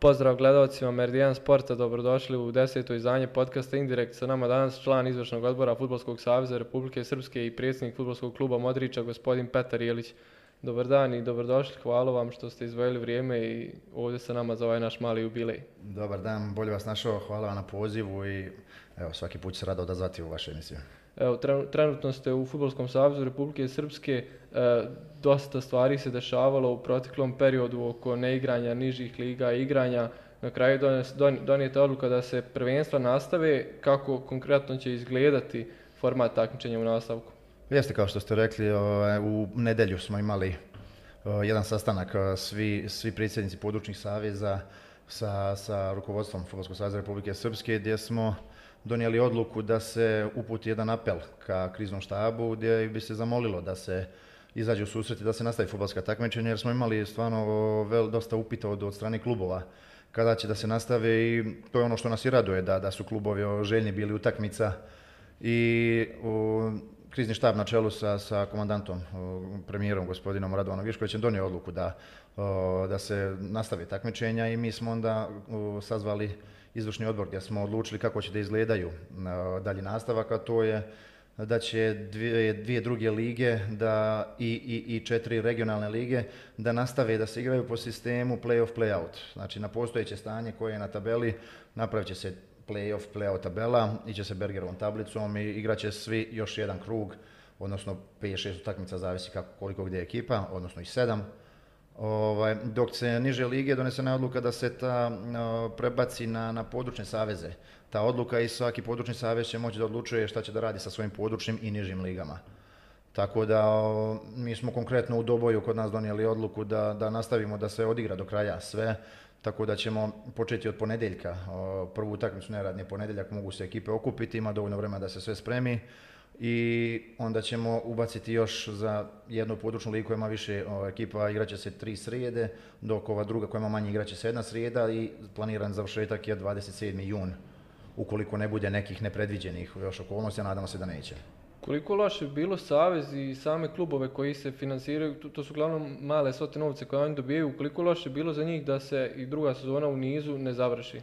Pozdrav gledalcima Meridian Sporta, dobrodošli u deseto izdanje podcasta Indirekt. Sa nama danas član izvršnog odbora Futbolskog saveza Republike Srpske i predsjednik Futbolskog kluba Modrića, gospodin Petar Jelić. Dobar dan i dobrodošli, hvala vam što ste izvojili vrijeme i ovdje sa nama za ovaj naš mali jubilej. Dobar dan, bolje vas našao, hvala vam na pozivu i evo, svaki put se rado odazvati u vašu emisiju. Evo, trenutno ste u Futbolskom savezu Republike Srpske, e, dosta stvari se dešavalo u proteklom periodu oko neigranja nižih liga igranja. Na kraju donijeta odluka da se prvenstva nastave, kako konkretno će izgledati format takmičenja u nastavku? Jeste kao što ste rekli, ovaj, u nedelju smo imali jedan sastanak svi, svi predsjednici područnih saveza sa, sa rukovodstvom Futbolskog saveza Republike Srpske gdje smo donijeli odluku da se uputi jedan apel ka kriznom štabu gdje bi se zamolilo da se izađe u susret i da se nastavi futbolska takmičenja jer smo imali stvarno vel, dosta upita od, od strane klubova kada će da se nastave i to je ono što nas i raduje da, da su klubovi željni bili utakmica i krizni štab na čelu sa, sa komandantom, premijerom gospodinom Radovanom Viškovićem donio odluku da, da se nastavi takmičenja i mi smo onda sazvali izvršni odbor gdje smo odlučili kako će da izgledaju dalji nastavak, a to je da će dvije, dvije druge lige da, i, i, i četiri regionalne lige da nastave da se igraju po sistemu play-off, play-out. Znači na postojeće stanje koje je na tabeli napravit će se play-off, play-out tabela, iće se Bergerovom tablicom i igrat će svi još jedan krug, odnosno 5-6 utakmica, zavisi kako, koliko gdje je ekipa, odnosno i 7. Ovaj, dok se niže lige donesena je odluka da se ta prebaci na, na područne saveze. Ta odluka i svaki područni savez će moći da odlučuje šta će da radi sa svojim područnim i nižim ligama. Tako da mi smo konkretno u Doboju kod nas donijeli odluku da, da nastavimo da se odigra do kraja sve, tako da ćemo početi od ponedjeljka. Prvu utakmicu neradni ponedjeljak mogu se ekipe okupiti, ima dovoljno vremena da se sve spremi i onda ćemo ubaciti još za jednu područnu ligu koja ima više ekipa, igraće se tri srijede, dok ova druga koja ima manje igraće se jedna srijeda i planiran završetak je 27. jun, ukoliko ne bude nekih nepredviđenih još okolnosti, a nadamo se da neće. Koliko loše bi bilo Savez i same klubove koji se financiraju, to, su uglavnom male svote novce koje oni dobijaju, koliko loše bi bilo za njih da se i druga sezona u nizu ne završi?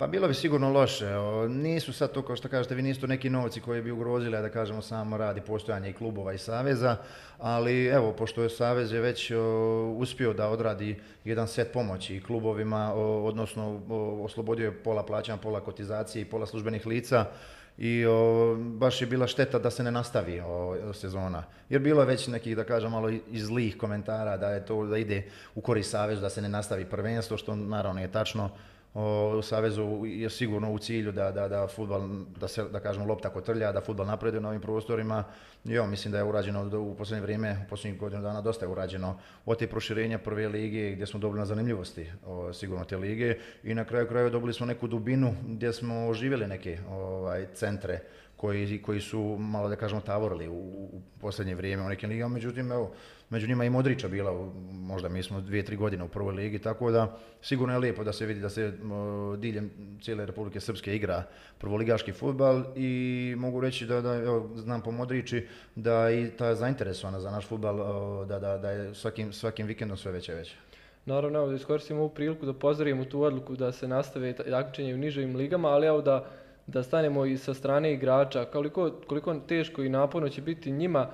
Pa bilo bi sigurno loše. Nisu sad to, kao što kažete, vi nisu neki novci koji bi ugrozili, da kažemo, samo radi postojanje i klubova i saveza, ali evo, pošto je savez je već uspio da odradi jedan set pomoći klubovima, odnosno oslobodio je pola plaćanja, pola kotizacije i pola službenih lica, i baš je bila šteta da se ne nastavi sezona. Jer bilo je već nekih, da kažem, malo i zlih komentara da je to da ide u korist Savezu, da se ne nastavi prvenstvo, što naravno je tačno u Savezu je sigurno u cilju da, da, da futbal, da se, da kažemo, lopta kotrlja, da futbal napreduje na ovim prostorima. I mislim da je urađeno u posljednje vrijeme, u posljednjih godinu dana dosta je urađeno od te proširenja prve lige gdje smo dobili na zanimljivosti sigurno te lige i na kraju kraju dobili smo neku dubinu gdje smo oživjeli neke ovaj, centre koji, koji su malo da kažemo tavorili u, u posljednje vrijeme u nekim ligama, međutim evo, među njima i Modrića bila, možda mi smo dvije, tri godine u prvoj ligi, tako da sigurno je lijepo da se vidi da se diljem cijele Republike Srpske igra prvoligaški futbal i mogu reći da, da evo, znam po Modrići da i ta zainteresovana za naš futbal, da, da, da je svakim, svakim vikendom sve veće i veće. Naravno, evo da iskoristimo ovu priliku da pozdravimo tu odluku da se nastave takmičenje u nižim ligama, ali evo da da stanemo i sa strane igrača, koliko, koliko teško i naporno će biti njima,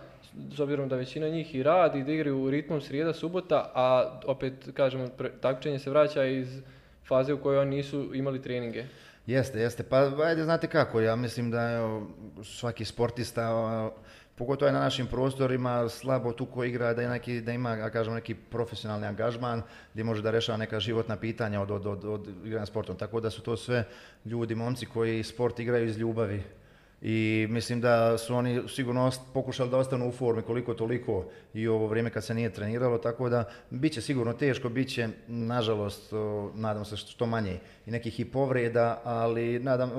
s obzirom da većina njih i radi, da igraju ritmom srijeda, subota, a opet, kažemo, takmičenje se vraća iz faze u kojoj oni nisu imali treninge. Jeste, jeste. Pa ajde, znate kako, ja mislim da je svaki sportista pogotovo je na našim prostorima slabo tu ko igra da, neki, da ima ja kažem, neki profesionalni angažman gdje može da rešava neka životna pitanja od, od, od, od igranja sportom. Tako da su to sve ljudi, momci koji sport igraju iz ljubavi i mislim da su oni sigurno pokušali da ostanu u formi koliko toliko i ovo vrijeme kad se nije treniralo, tako da bit će sigurno teško, bit će nažalost, nadam se što manje i nekih i povreda, ali nadam,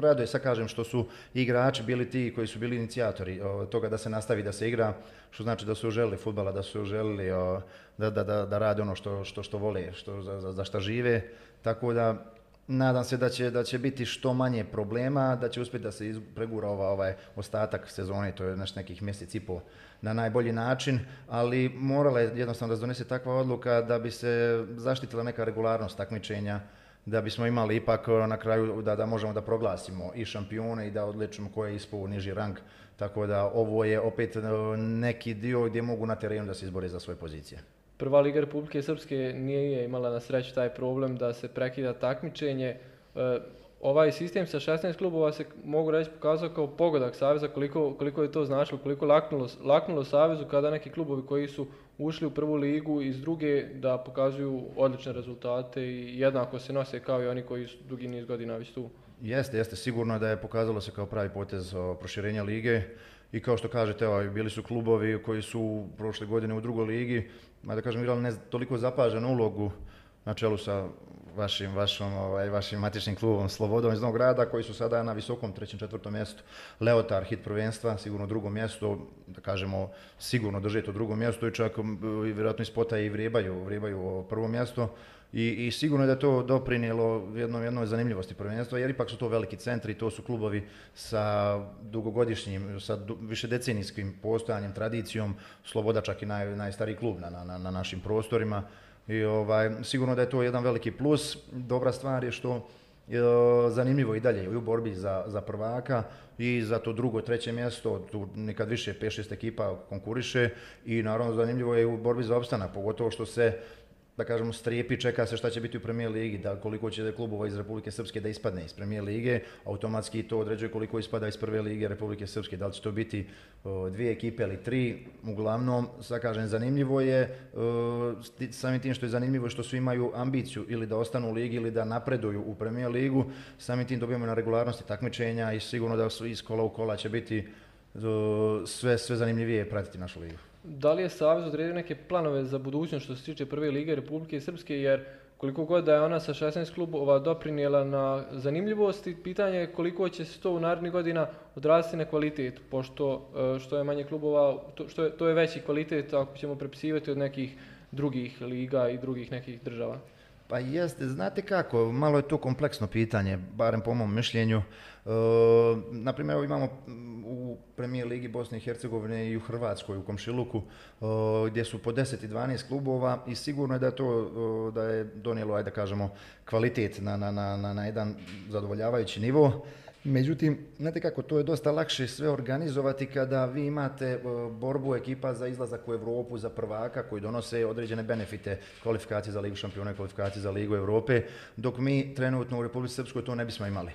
raduje sad kažem što su igrači bili ti koji su bili inicijatori toga da se nastavi da se igra, što znači da su želili futbala, da su želili da, da, da, da rade ono što, što, što vole, što, za, za, za šta žive, tako da nadam se da će, da će biti što manje problema, da će uspjeti da se pregura ovaj ostatak sezone, to je naš nekih mjesec i pol na najbolji način, ali morala je jednostavno da se donese takva odluka da bi se zaštitila neka regularnost takmičenja, da bismo imali ipak na kraju da, da možemo da proglasimo i šampione i da odličimo ko je ispao niži rang. Tako da ovo je opet neki dio gdje mogu na terenu da se izbore za svoje pozicije. Prva Liga Republike Srpske nije imala na sreću taj problem da se prekida takmičenje. E, ovaj sistem sa 16 klubova se mogu reći pokazao kao pogodak Saveza, koliko, koliko je to značilo, koliko laknulo, laknulo Savezu kada neki klubovi koji su ušli u prvu ligu iz druge da pokazuju odlične rezultate i jednako se nose kao i oni koji su dugi niz godina već tu. Jeste, jeste. Sigurno da je pokazalo se kao pravi potez proširenja lige i kao što kažete, ovaj, bili su klubovi koji su prošle godine u drugoj ligi, da kažem, igrali ne toliko zapaženu ulogu na čelu sa vašim, vašom, ovaj, vašim matičnim klubom Slobodom iz Novog grada koji su sada na visokom trećem, četvrtom mjestu. Leotar, hit prvenstva, sigurno drugo mjesto, da kažemo sigurno drže to drugo mjesto i čak i vjerojatno iz spota i vrijebaju, vrijebaju prvo mjesto. I, I, sigurno je da to doprinijelo jednom, jednoj zanimljivosti prvenstva, jer ipak su to veliki centri, to su klubovi sa dugogodišnjim, sa du, višedecenijskim postojanjem, tradicijom, Sloboda čak i naj, najstariji klub na, na, na našim prostorima. I ovaj, sigurno da je to jedan veliki plus. Dobra stvar je što je zanimljivo i dalje i u borbi za, za prvaka i za to drugo, treće mjesto, tu nekad više 5-6 ekipa konkuriše i naravno zanimljivo je u borbi za opstanak, pogotovo što se da kažemo, strijepi, čeka se šta će biti u premijer ligi, da koliko će klubova iz Republike Srpske da ispadne iz premijer lige, automatski to određuje koliko ispada iz prve lige Republike Srpske, da li će to biti dvije ekipe ili tri, uglavnom, sad kažem, zanimljivo je, samim tim što je zanimljivo što su imaju ambiciju ili da ostanu u ligi ili da napreduju u premijer ligu, samim tim dobijamo na regularnosti takmičenja i sigurno da su iz kola u kola će biti sve, sve zanimljivije pratiti našu ligu. Da li je Savez odredio neke planove za budućnost što se tiče prve lige Republike Srpske, jer koliko god da je ona sa 16 klubova doprinijela na zanimljivosti, pitanje je koliko će se to u narednih godina odraziti na kvalitet, pošto e, što je manje klubova, to, što je, to je veći kvalitet ako ćemo prepisivati od nekih drugih liga i drugih nekih država. Pa jeste, znate kako, malo je to kompleksno pitanje, barem po mom mišljenju. E, naprimjer, imamo u premijer Ligi Bosne i Hercegovine i u Hrvatskoj, u Komšiluku, e, gdje su po 10 i 12 klubova i sigurno je da je to e, da je donijelo, ajde kažemo, kvalitet na, na, na, na jedan zadovoljavajući nivo. Međutim, znate kako, to je dosta lakše sve organizovati kada vi imate e, borbu ekipa za izlazak u Europu, za prvaka koji donose određene benefite kvalifikacije za Ligu šampiona kvalifikacije za Ligu Europe, dok mi trenutno u Republici Srpskoj to ne bismo imali.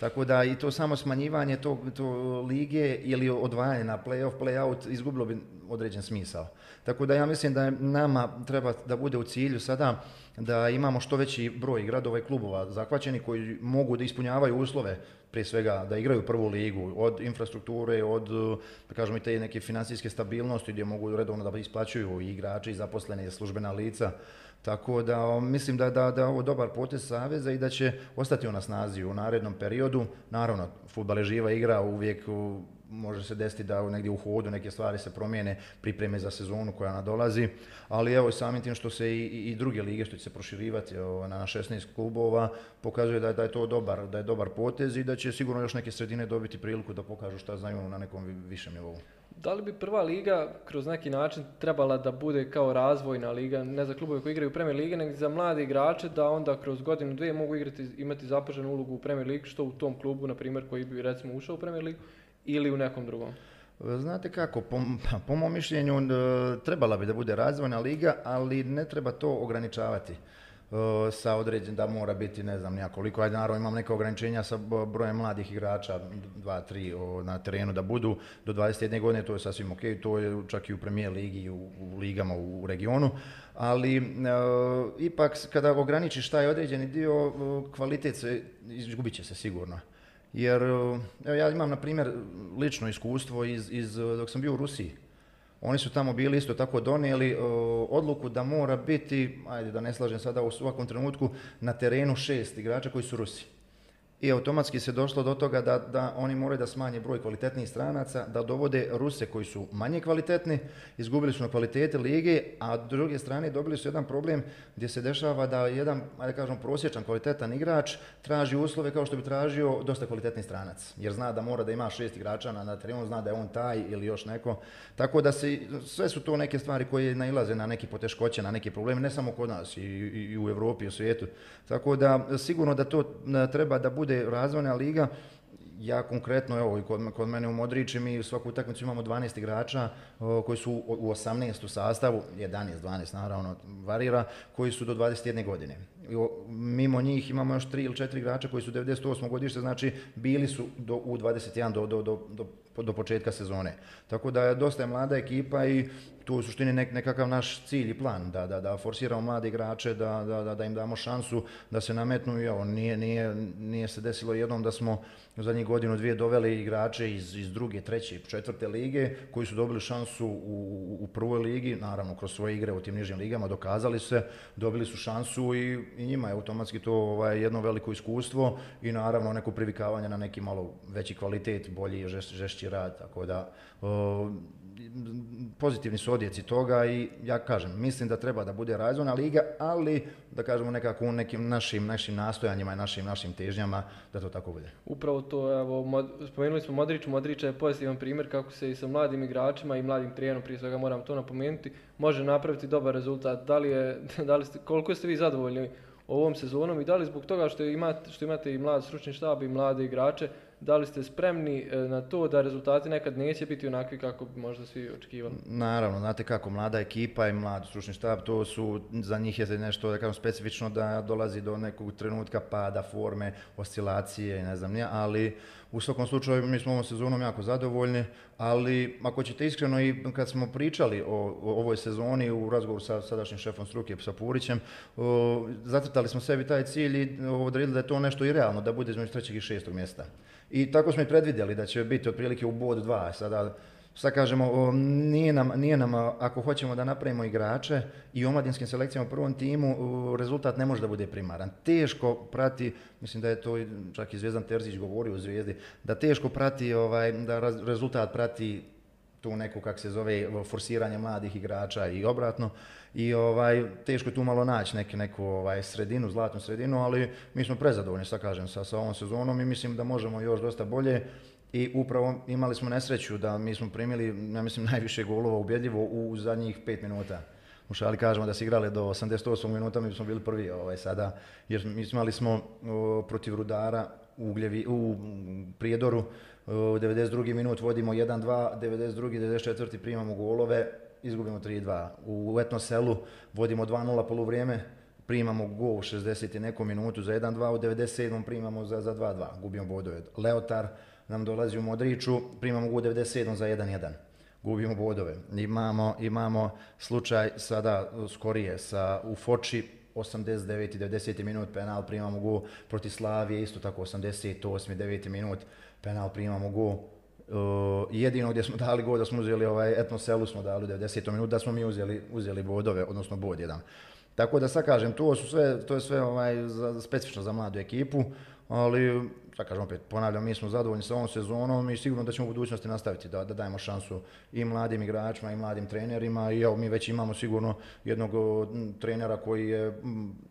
Tako da i to samo smanjivanje to, to lige ili odvajanje na play-off, play-out izgubilo bi određen smisao. Tako da ja mislim da nama treba da bude u cilju sada da imamo što veći broj gradova i klubova zahvaćeni koji mogu da ispunjavaju uslove prije svega da igraju prvu ligu, od infrastrukture, od da kažemo i te neke financijske stabilnosti gdje mogu redovno da isplaćuju i igrači i zaposleni i službena lica. Tako da mislim da, da, da je ovo dobar potez Saveza i da će ostati on na snazi u narednom periodu. Naravno, futbal je živa igra, uvijek može se desiti da negdje u hodu neke stvari se promijene, pripreme za sezonu koja nadolazi, ali evo samim tim što se i, i druge lige što će se proširivati na 16 klubova, pokazuje da, da je to dobar, da je dobar potez i da će sigurno još neke sredine dobiti priliku da pokažu šta znaju na nekom višem nivou. Da li bi prva liga kroz neki način trebala da bude kao razvojna liga, ne za klubove koji igraju u Premier Lige, nego za mlade igrače da onda kroz godinu dvije mogu igrati, imati zapaženu ulogu u Premier Ligi, što u tom klubu, na primjer, koji bi recimo ušao u Premier Ligu, ili u nekom drugom? Znate kako, po, pa, po mom mišljenju trebala bi da bude razvojna liga, ali ne treba to ograničavati sa određen da mora biti ne znam koliko, ajde naravno imam neka ograničenja sa brojem mladih igrača, dva, tri na terenu da budu do 21 godine, to je sasvim ok, to je čak i u premijer ligi u, u ligama u, regionu, ali e, ipak kada ograničiš taj određeni dio, kvalitet se, izgubit će se sigurno. Jer evo, ja imam, na primjer, lično iskustvo iz, iz, dok sam bio u Rusiji. Oni su tamo bili isto tako donijeli odluku da mora biti, ajde da ne slažem sada u svakom trenutku, na terenu šest igrača koji su Rusi. I automatski se došlo do toga da, da oni moraju da smanje broj kvalitetnijih stranaca, da dovode Ruse koji su manje kvalitetni, izgubili su na kvalitete lige, a s druge strane dobili su jedan problem gdje se dešava da jedan, ajde kažem, prosječan kvalitetan igrač traži uslove kao što bi tražio dosta kvalitetni stranac, jer zna da mora da ima šest igrača na, na terenu, zna da je on taj ili još neko. Tako da se, sve su to neke stvari koje nailaze na neki poteškoće, na neke probleme, ne samo kod nas, i, i, i u Europi, i u svijetu. Tako da sigurno da to treba da bude bude razvojna liga, ja konkretno, evo, kod, kod mene u Modrići mi svaku utakmicu imamo 12 igrača o, koji su u 18 u sastavu, 11, 12 naravno varira, koji su do 21 godine. Mimo njih imamo još 3 ili 4 igrača koji su 98 godište, znači bili su do, u 21 do, do, do, do početka sezone. Tako da dosta je mlada ekipa i tu u suštini nek, nekakav naš cilj i plan, da, da, da forsiramo mlade igrače, da, da, da im damo šansu da se nametnu i ovo, nije, nije, nije se desilo jednom da smo u zadnjih godinu dvije doveli igrače iz, iz druge, treće, četvrte lige koji su dobili šansu u, u prvoj ligi, naravno kroz svoje igre u tim nižim ligama, dokazali se, dobili su šansu i, i njima je automatski to ovaj, jedno veliko iskustvo i naravno neko privikavanje na neki malo veći kvalitet, bolji, žeš, žešći rad, tako da o, pozitivni su odjeci toga i ja kažem, mislim da treba da bude razvojna liga, ali da kažemo nekako u nekim našim, našim nastojanjima i našim, našim težnjama da to tako bude. Upravo to, evo, mod, spomenuli smo Modriću, Modrića je pozitivan primjer kako se i sa mladim igračima i mladim trenerom, prije svega moram to napomenuti, može napraviti dobar rezultat. Da li je, da li ste, koliko ste vi zadovoljni ovom sezonom i da li zbog toga što imate, što imate i mlad stručni štab i mlade igrače, da li ste spremni e, na to da rezultati nekad neće biti onakvi kako bi možda svi očekivali? Naravno, znate kako, mlada ekipa i mlad stručni štab, to su, za njih je nešto da kažem, specifično da dolazi do nekog trenutka pada forme, oscilacije, ne znam, nije, ali u svakom slučaju mi smo ovom sezonom jako zadovoljni, ali ako ćete iskreno i kad smo pričali o, o ovoj sezoni u razgovoru sa sadašnjim šefom struke, sa Purićem, o, zacrtali smo sebi taj cilj i odredili da je to nešto i realno, da bude između trećeg i šestog mjesta. I tako smo i predvidjeli da će biti otprilike u bod 2. Sada, sad kažemo, nije nam, nije nam, ako hoćemo da napravimo igrače i omladinskim selekcijama u prvom timu, rezultat ne može da bude primaran. Teško prati, mislim da je to čak i Zvezdan Terzić govorio u Zvijezdi, da teško prati, ovaj, da rezultat prati tu neku, kak se zove, forsiranje mladih igrača i obratno. I ovaj, teško je tu malo naći neki, neku ovaj, sredinu, zlatnu sredinu, ali mi smo prezadovoljni, sad kažem, sa, sa ovom sezonom i mislim da možemo još dosta bolje. I upravo imali smo nesreću da mi smo primili, ja mislim, najviše golova ubjedljivo u zadnjih pet minuta. U šali kažemo da se igrali do 88 minuta, mi smo bili prvi ovaj, sada, jer mi imali smo o, protiv Rudara u, Gljevi, u Prijedoru, u 92. minut vodimo 1-2, 92. 94. primamo golove, izgubimo 3-2. U Etnoselu vodimo 2-0 polovrijeme, primamo gol u 60. neku minutu za 1-2, u 97. primamo za, za 2-2, gubimo bodove. Leotar nam dolazi u Modriću, primamo gol u 97. za 1-1 gubimo bodove. Imamo, imamo slučaj sada skorije sa u Foči 89. 90. minut penal primamo gol protiv Slavije isto tako 88. 9. minut penal primamo gol Uh, jedino gdje smo dali gol da smo uzeli ovaj etnoselu smo dali u 90. minutu da smo mi uzeli, uzeli bodove, odnosno bod jedan. Tako da sad kažem, to, su sve, to je sve ovaj, za, specifično za mladu ekipu, ali sad kažem opet, ponavljam, mi smo zadovoljni sa ovom sezonom i sigurno da ćemo u budućnosti nastaviti da, da dajemo šansu i mladim igračima i mladim trenerima i evo mi već imamo sigurno jednog trenera koji je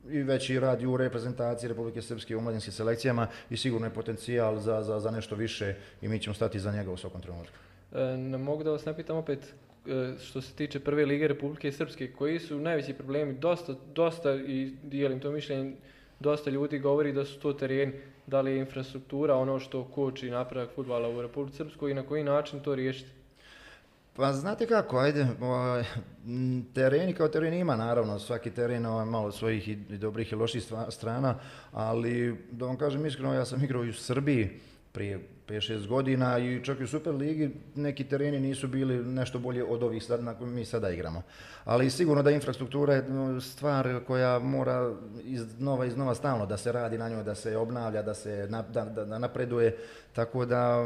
i već i radi u reprezentaciji Republike Srpske u mladinskim selekcijama i sigurno je potencijal za, za, za nešto više i mi ćemo stati za njega u svakom trenutku. E, ne mogu da vas napitam opet e, što se tiče prve lige Republike Srpske, koji su najveći problemi, dosta, dosta i dijelim to mišljenje, dosta ljudi govori da su to tereni, da li je infrastruktura ono što koči napredak futbala u Republike Srpskoj i na koji način to riješiti? Pa znate kako, ajde, ovaj, tereni kao tereni ima naravno, svaki teren ovaj, malo svojih i dobrih i loših strana, ali da vam kažem iskreno, ja sam igrao i u Srbiji prije 5-6 godina i čak i u Superligi neki tereni nisu bili nešto bolje od ovih sad, na mi sada igramo. Ali sigurno da infrastruktura je stvar koja mora iznova iznova stalno da se radi na njoj, da se obnavlja, da se na, da, da, napreduje, tako da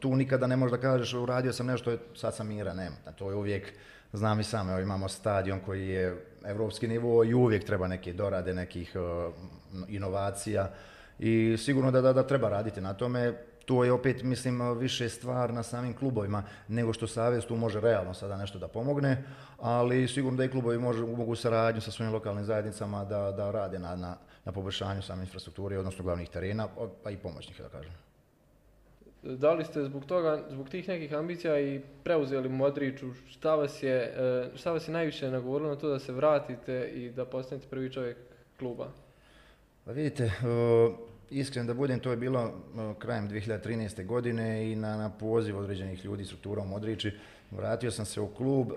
tu nikada ne možeš da kažeš uradio sam nešto, sad sam mira, nema. To je uvijek, znam i sam, evo, imamo stadion koji je evropski nivo i uvijek treba neke dorade, nekih uh, inovacija i sigurno da, da, da treba raditi na tome. To je opet, mislim, više stvar na samim klubovima nego što Savez tu može realno sada nešto da pomogne, ali sigurno da i klubovi može, mogu saradnju sa svojim lokalnim zajednicama da, da rade na, na, na poboljšanju same infrastrukture, odnosno glavnih terena, pa i pomoćnih, da kažem. Da li ste zbog toga, zbog tih nekih ambicija i preuzeli Modriću, šta vas je, e, šta vas je najviše nagovorilo na to da se vratite i da postanete prvi čovjek kluba? Pa vidite, iskren da budem, to je bilo krajem 2013. godine i na, na poziv određenih ljudi struktura u Modrići. Vratio sam se u klub.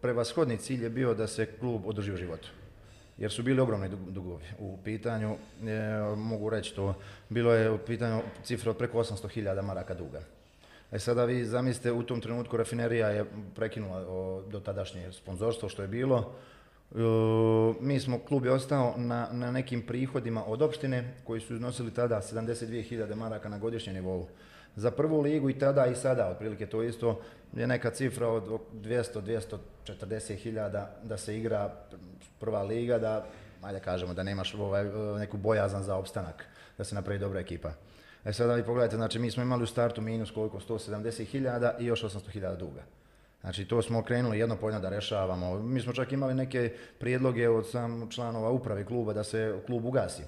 Prevashodni cilj je bio da se klub održi u životu. Jer su bili ogromni dugovi u pitanju, mogu reći to, bilo je u pitanju cifra od preko 800.000 maraka duga. E sada vi zamislite, u tom trenutku rafinerija je prekinula do tadašnje sponzorstvo što je bilo, mi smo, klub je ostao na, na nekim prihodima od opštine koji su iznosili tada 72.000 maraka na godišnjem nivou. Za prvu ligu i tada i sada, otprilike to isto, je neka cifra od 200-240 hiljada da se igra prva liga, da, ajde kažemo, da nemaš ovaj, neku bojazan za opstanak, da se napravi dobra ekipa. E sada vi pogledajte, znači mi smo imali u startu minus koliko, 170 hiljada i još 800 hiljada duga. Znači to smo krenuli jedno po da rešavamo. Mi smo čak imali neke prijedloge od sam članova uprave kluba da se klub ugasi.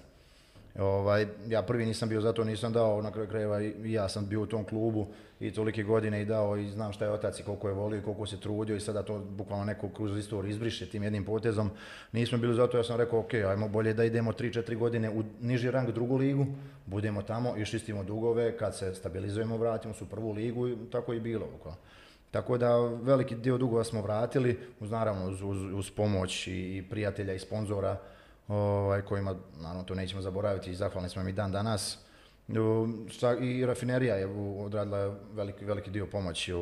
Ovaj, ja prvi nisam bio zato, nisam dao, na kraju krajeva i ja sam bio u tom klubu i tolike godine i dao i znam šta je otac i koliko je volio i koliko se trudio i sada to bukvalno neko kroz istoriju izbriše tim jednim potezom. Nismo bili zato, ja sam rekao ok, ajmo bolje da idemo 3-4 godine u niži rang drugu ligu, budemo tamo i šistimo dugove, kad se stabilizujemo vratimo se u prvu ligu i tako i bilo. Tako da veliki dio dugova smo vratili, uz naravno uz, uz, pomoć i prijatelja i sponzora ovaj, kojima, naravno to nećemo zaboraviti i zahvalni smo mi dan danas. I rafinerija je odradila veliki, veliki dio pomoći u,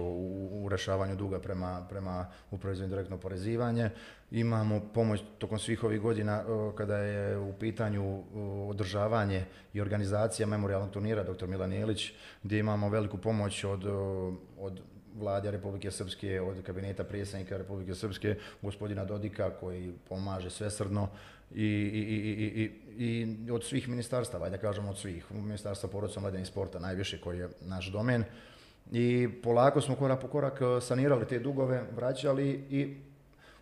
u, rešavanju duga prema, prema upravi za indirektno porezivanje. Imamo pomoć tokom svih ovih godina kada je u pitanju održavanje i organizacija memorialnog turnira dr. Milan Jelić, gdje imamo veliku pomoć od, od vlade Republike Srpske, od kabineta predsjednika Republike Srpske, gospodina Dodika koji pomaže svesrdno i, i, i, i, od svih ministarstava, da kažemo od svih, ministarstva porodca mladenih sporta najviše koji je naš domen. I polako smo korak po korak eh, sanirali te dugove, vraćali i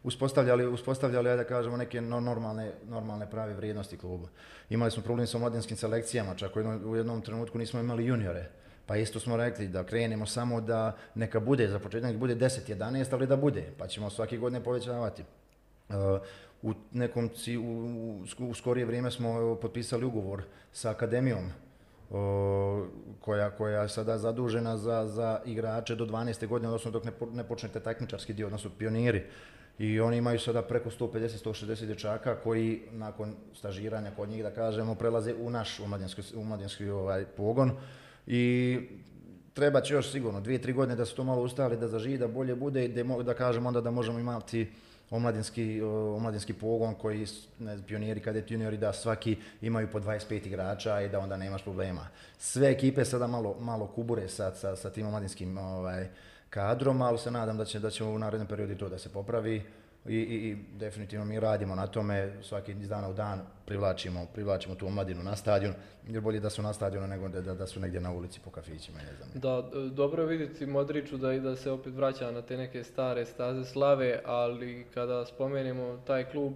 uspostavljali, uspostavljali da kažemo, neke normalne, normalne prave vrijednosti kluba. Imali smo problem sa mladinskim selekcijama, čak u jednom trenutku nismo imali juniore pa isto smo rekli da krenemo samo da neka bude, za početak bude 10-11, ali da bude, pa ćemo svake godine povećavati. Uh, u nekom u, skorije vrijeme smo potpisali ugovor sa akademijom uh, koja, koja je sada zadužena za, za igrače do 12. godine, odnosno dok ne, ne počnete takmičarski dio, odnosno pioniri. I oni imaju sada preko 150-160 dječaka koji nakon stažiranja kod njih, da kažemo, prelaze u naš umladinski, ovaj, pogon i treba će još sigurno dvije, tri godine da se to malo ustali, da zaživi, da bolje bude i da, da kažemo onda da možemo imati omladinski, omladinski pogon koji, ne pioniri, kadet juniori, da svaki imaju po 25 igrača i da onda nemaš problema. Sve ekipe sada malo, malo kubure sa, sa, sa tim omladinskim ovaj, kadrom, ali se nadam da će, da će u narednom periodu to da se popravi i, i, definitivno mi radimo na tome svaki iz dana u dan privlačimo, privlačimo tu omladinu na stadion jer bolje da su na stadionu nego da, da su negdje na ulici po kafićima ne znam. Da, dobro je vidjeti Modriću da i da se opet vraća na te neke stare staze slave, ali kada spomenemo taj klub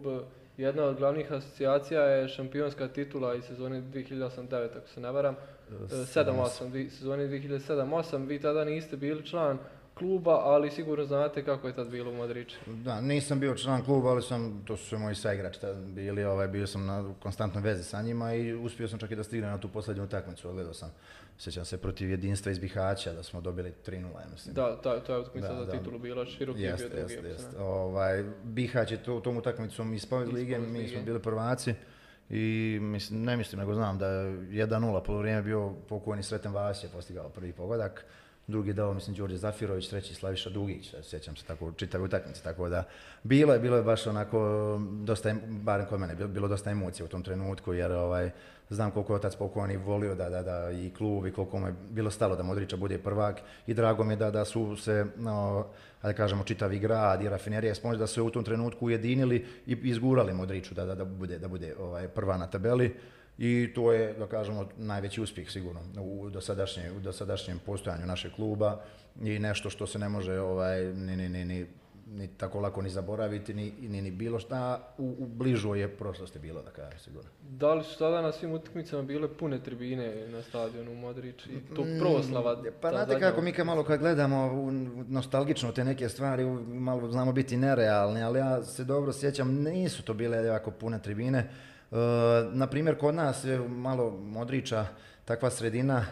jedna od glavnih asocijacija je šampionska titula iz sezone 2008-2009 ako se ne varam. 7-8, sezone 2007-2008, vi tada niste bili član kluba, ali sigurno znate kako je tad bilo u Modriću. Da, nisam bio član kluba, ali sam, to su sve moji saigrači bili, ovaj, bio sam na konstantnoj vezi sa njima i uspio sam čak i da stignem na tu posljednju utakmicu, gledao sam, sjećam se, protiv jedinstva iz Bihaća, da smo dobili 3-0, ja mislim. Da, ta, ta je utakmica za titulu bila, široki jest, bio drugi. Ovaj, Bihać je to, tom utakmicom ispao iz lige, mi smo bili prvaci. I mislim, ne mislim, nego znam da je 1-0 polovreme bio pokojni Sreten Vas je postigao prvi pogodak drugi dao, mislim, Đorđe Zafirović, treći Slaviša Dugić, sjećam se tako čitave utakmice, tako da bilo je, bilo je baš onako, dosta, barem kod mene, bilo, dosta emocije u tom trenutku, jer ovaj, znam koliko je otac pokojni volio da, da, da i klub i koliko mu je bilo stalo da Modrića bude prvak i drago mi je da, da su se, no, da kažemo, čitavi grad i rafinerija Sponž da su se u tom trenutku ujedinili i izgurali Modriću da, da, da bude, da bude ovaj, prva na tabeli I to je, da kažemo, najveći uspjeh sigurno u dosadašnjem, u dosadašnjem postojanju našeg kluba i nešto što se ne može ovaj, ni, ni, ni, ni ni tako lako ni zaboraviti, ni, ni, ni bilo šta u, u bližoj je prošlosti bilo, da kažem sigurno. Da li su tada na svim utakmicama bile pune tribine na stadionu Modrić i to proslava? Mm, pa znate kako mi kad malo kad gledamo nostalgično te neke stvari, malo znamo biti nerealni, ali ja se dobro sjećam, nisu to bile jako pune tribine. E, na primjer, kod nas je malo Modrića takva sredina,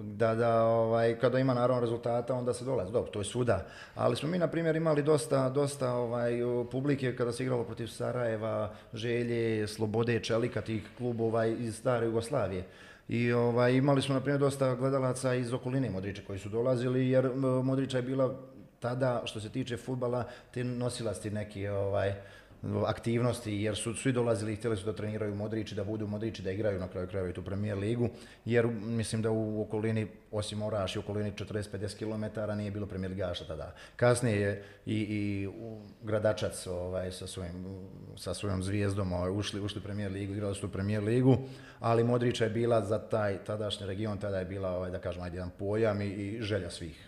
da, da ovaj, kada ima naravno rezultata onda se dolazi, dobro, to je svuda. Ali smo mi na primjer imali dosta, dosta ovaj, publike kada se igralo protiv Sarajeva, Želje, Slobode, Čelika, tih klubova iz stare Jugoslavije. I ovaj, imali smo na primjer dosta gledalaca iz okoline Modrića koji su dolazili jer Modrića je bila tada što se tiče futbala te nosilasti neki ovaj, aktivnosti jer su svi dolazili i htjeli su da treniraju Modrići, da budu Modrići, da igraju na kraju krajeva i tu premijer ligu jer mislim da u okolini osim Oraš i okolini 40-50 km nije bilo premijer ligaša tada. Kasnije je i, i Gradačac ovaj, sa, svojim, sa svojom zvijezdom ovaj, ušli, ušli premijer ligu, igrali su premijer ligu, ali Modrića je bila za taj tadašnji region, tada je bila ovaj, da kažem, jedan pojam i, i želja svih.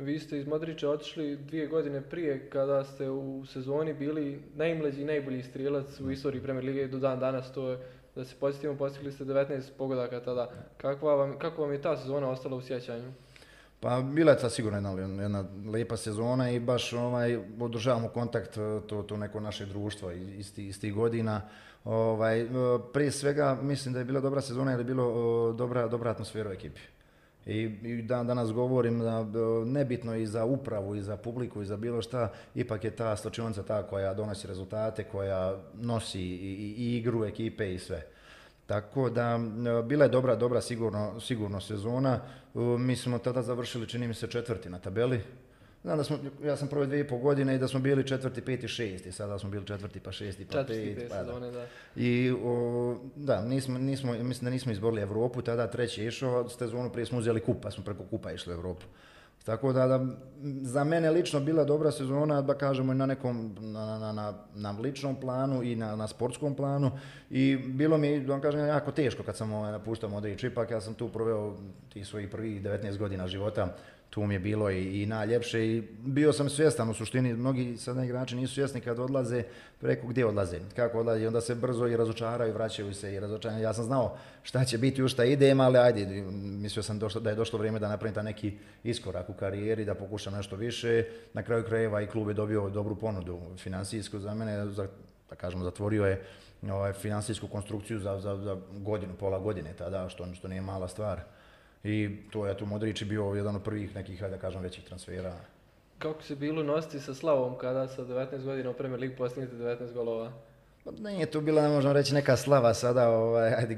Vi ste iz Modrića otišli dvije godine prije kada ste u sezoni bili najmlađi i najbolji strijelac u istoriji Premier Lige do dan danas. To je, da se posjetimo, postigli ste 19 pogodaka tada. Kakva vam, kako vam je ta sezona ostala u sjećanju? Pa bila je ta sigurno jedna, jedna lijepa sezona i baš ovaj, održavamo kontakt to, to neko naše društvo iz, iz tih godina. Ovaj, prije svega mislim da je bila dobra sezona jer je bilo dobra, dobra atmosfera u ekipi. I, i dan danas govorim da nebitno i za upravu i za publiku i za bilo šta, ipak je ta stočionica ta koja donosi rezultate, koja nosi i, i igru ekipe i sve. Tako da bila je dobra, dobra sigurno, sigurno sezona. Mi smo tada završili, čini mi se, četvrti na tabeli Znam da smo, ja sam prve dvije i pol godine i da smo bili četvrti, peti, šesti, sada smo bili četvrti, pa šesti, pa peti. Pa, sezone, da. I o, da, nismo, nismo, mislim da nismo izborili Europu, tada treći je išao, sezonu prije smo uzeli kupa, pa smo preko kupa išli u Europu. Tako da, da, za mene lično bila dobra sezona, da kažemo i na nekom, na, na, na, na ličnom planu i na, na sportskom planu i bilo mi, da kažem, jako teško kad sam ovaj, napuštao Modrić, ipak ja sam tu proveo tih svojih prvih 19 godina života tu mi je bilo i, i najljepše i bio sam svjestan u suštini, mnogi sada igrači nisu svjesni kad odlaze preko gdje odlaze, kako odlaze i onda se brzo i razočaraju, vraćaju se i razočaraju. Ja sam znao šta će biti, u šta idem, ali ajde, mislio sam došlo, da je došlo vrijeme da napravim ta neki iskorak u karijeri, da pokušam nešto više. Na kraju krajeva i klub je dobio dobru ponudu financijsku za mene, za, da kažemo, zatvorio je ovaj, financijsku konstrukciju za, za, za godinu, pola godine tada, što, što nije mala stvar. I to je tu Modrić bio jedan od prvih nekih, da kažem, većih transfera. Kako se bilo nositi sa slavom kada sa 19 godina u Premier League postignete 19 golova? Pa nije tu bila, ne možemo reći, neka slava sada, ovaj, ajde,